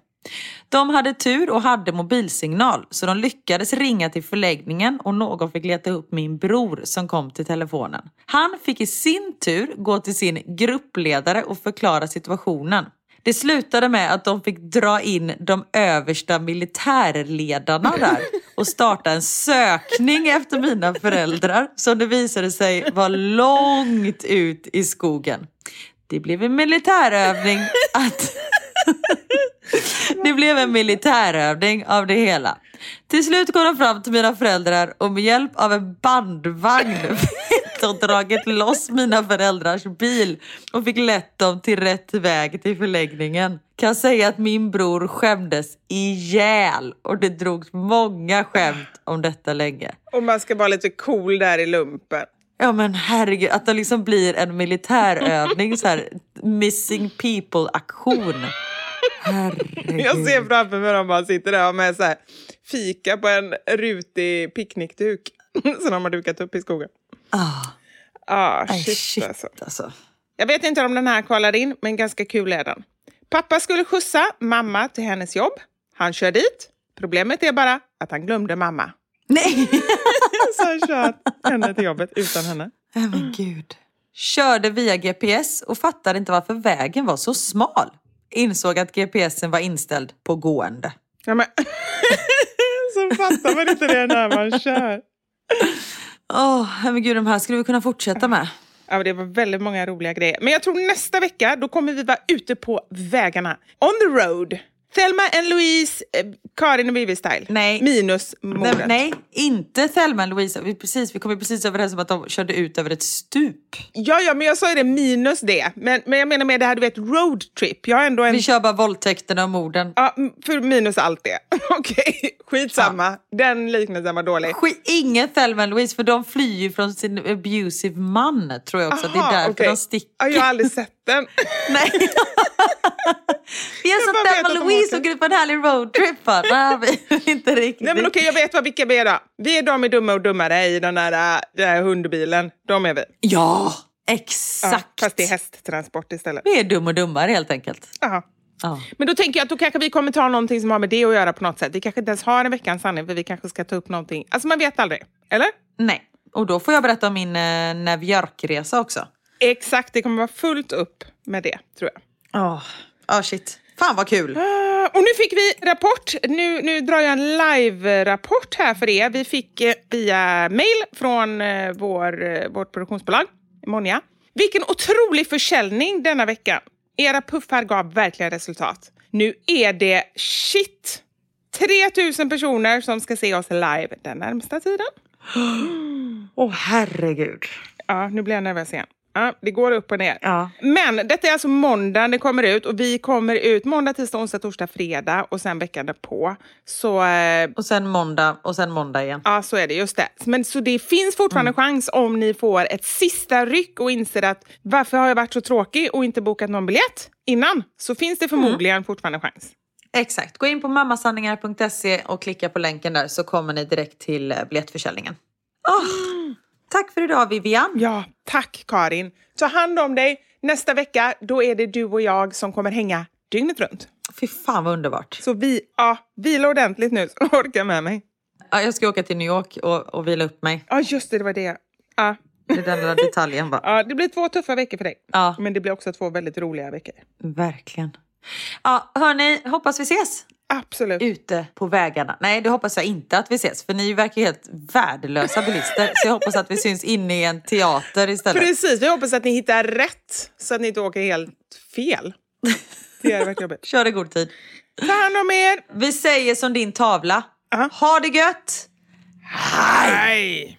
De hade tur och hade mobilsignal så de lyckades ringa till förläggningen och någon fick leta upp min bror som kom till telefonen. Han fick i sin tur gå till sin gruppledare och förklara situationen. Det slutade med att de fick dra in de översta militärledarna där och starta en sökning efter mina föräldrar som det visade sig var långt ut i skogen. Det blev en militärövning att det blev en militärövning av det hela. Till slut kom de fram till mina föräldrar och med hjälp av en bandvagn fick de dragit loss mina föräldrars bil och fick lett dem till rätt väg till förläggningen. Kan säga att min bror skämdes ihjäl och det drogs många skämt om detta länge. Och man ska vara lite cool där i lumpen. Ja men herregud, att det liksom blir en militärövning, så här missing people-aktion. Herregud. Jag ser framför mig dem bara sitter där med så här, fika på en rutig picknickduk [LAUGHS] som de har dukat upp i skogen. Ah, Ah, shit, shit alltså. alltså. Jag vet inte om den här kvalar in, men ganska kul är den. Pappa skulle skjutsa mamma till hennes jobb. Han kör dit. Problemet är bara att han glömde mamma. Nej! [LAUGHS] [LAUGHS] Så han kör henne till jobbet utan henne. Nej men gud. Körde via GPS och fattade inte varför vägen var så smal. Insåg att GPSen var inställd på gående. Ja, men... [LAUGHS] så fattar man inte det när man kör. Åh, men gud, de här skulle vi kunna fortsätta med. Ja, det var väldigt många roliga grejer. Men jag tror nästa vecka, då kommer vi vara ute på vägarna. On the road. Thelma and Louise, eh, Karin och Vivi-style. Nej. Minus Nej, mordet. nej, inte Thelma och Louisa. Vi, precis, vi kom ju precis överens om att de körde ut över ett stup. Ja, ja, men jag sa ju det minus det. Men, men jag menar med det här, du vet, roadtrip. Jag har ändå en... Vi kör bara våldtäkterna och morden. Ja, för minus allt det. [LAUGHS] Okej, skitsamma. Den liknelsen var dålig. Skit, ingen Thelma och Louise, för de flyr ju från sin abusive man, tror jag också. det är Aha, därför okej. de sticker. Ja, jag har aldrig sett den. Nej. [LAUGHS] Vi bara vet Thelma de och Louise åker. på en härlig roadtrip. va? Nej, vi- inte riktigt. Nej, men okej, jag vet vad vilka vi är då. Vi är de i Dumma och Dummare i den där, äh, den där hundbilen. De är vi. Ja, Ja, exakt. fast det är hästtransport istället. Vi är dum och dummare helt enkelt. Aha. Ja. Men då tänker jag att då kanske vi kommer ta någonting som har med det att göra på något sätt. Vi kanske inte ens har en veckans sanning för vi kanske ska ta upp någonting. Alltså man vet aldrig. Eller? Nej, och då får jag berätta om min eh, New York-resa också. Exakt, det kommer vara fullt upp med det tror jag. Ja, oh. oh, shit. Fan vad kul. Ah, och nu fick vi rapport. Nu, nu drar jag en live-rapport här för er. Vi fick eh, via mail från eh, vår, eh, vårt produktionsbolag, Monja. Vilken otrolig försäljning denna vecka. Era puffar gav verkligen resultat. Nu är det shit 3000 personer som ska se oss live den närmsta tiden. Åh oh, herregud. Ja, nu blir jag nervös igen. Ja, det går upp och ner. Ja. Men detta är alltså måndagen det kommer ut och vi kommer ut måndag, tisdag, onsdag, torsdag, fredag och sen veckan på. Så, eh, och sen måndag och sen måndag igen. Ja, så är det. Just det. Men så det finns fortfarande mm. chans om ni får ett sista ryck och inser att varför har jag varit så tråkig och inte bokat någon biljett innan? Så finns det förmodligen mm. fortfarande chans. Exakt. Gå in på mammasanningar.se och klicka på länken där så kommer ni direkt till eh, biljettförsäljningen. Oh, tack för idag Vivian. Ja, tack Karin. Ta hand om dig. Nästa vecka då är det du och jag som kommer hänga dygnet runt. Fy fan vad underbart. Så vi, ja, vila ordentligt nu så orkar med mig. Ja, jag ska åka till New York och, och vila upp mig. Ja, just det, det var det. Ja. Det den där detaljen va? [LAUGHS] Ja, det blir två tuffa veckor för dig. Ja. Men det blir också två väldigt roliga veckor. Verkligen. Ja, hörni, hoppas vi ses. Absolut. Ute på vägarna. Nej, det hoppas jag inte att vi ses. För ni verkar helt värdelösa bilister. Så jag hoppas att vi syns inne i en teater istället. Precis, vi hoppas att ni hittar rätt. Så att ni inte åker helt fel. Det är verkligen jobbigt. [LAUGHS] Kör i god tid. Ta hand om er. Vi säger som din tavla. Uh -huh. Ha det gött! Hej!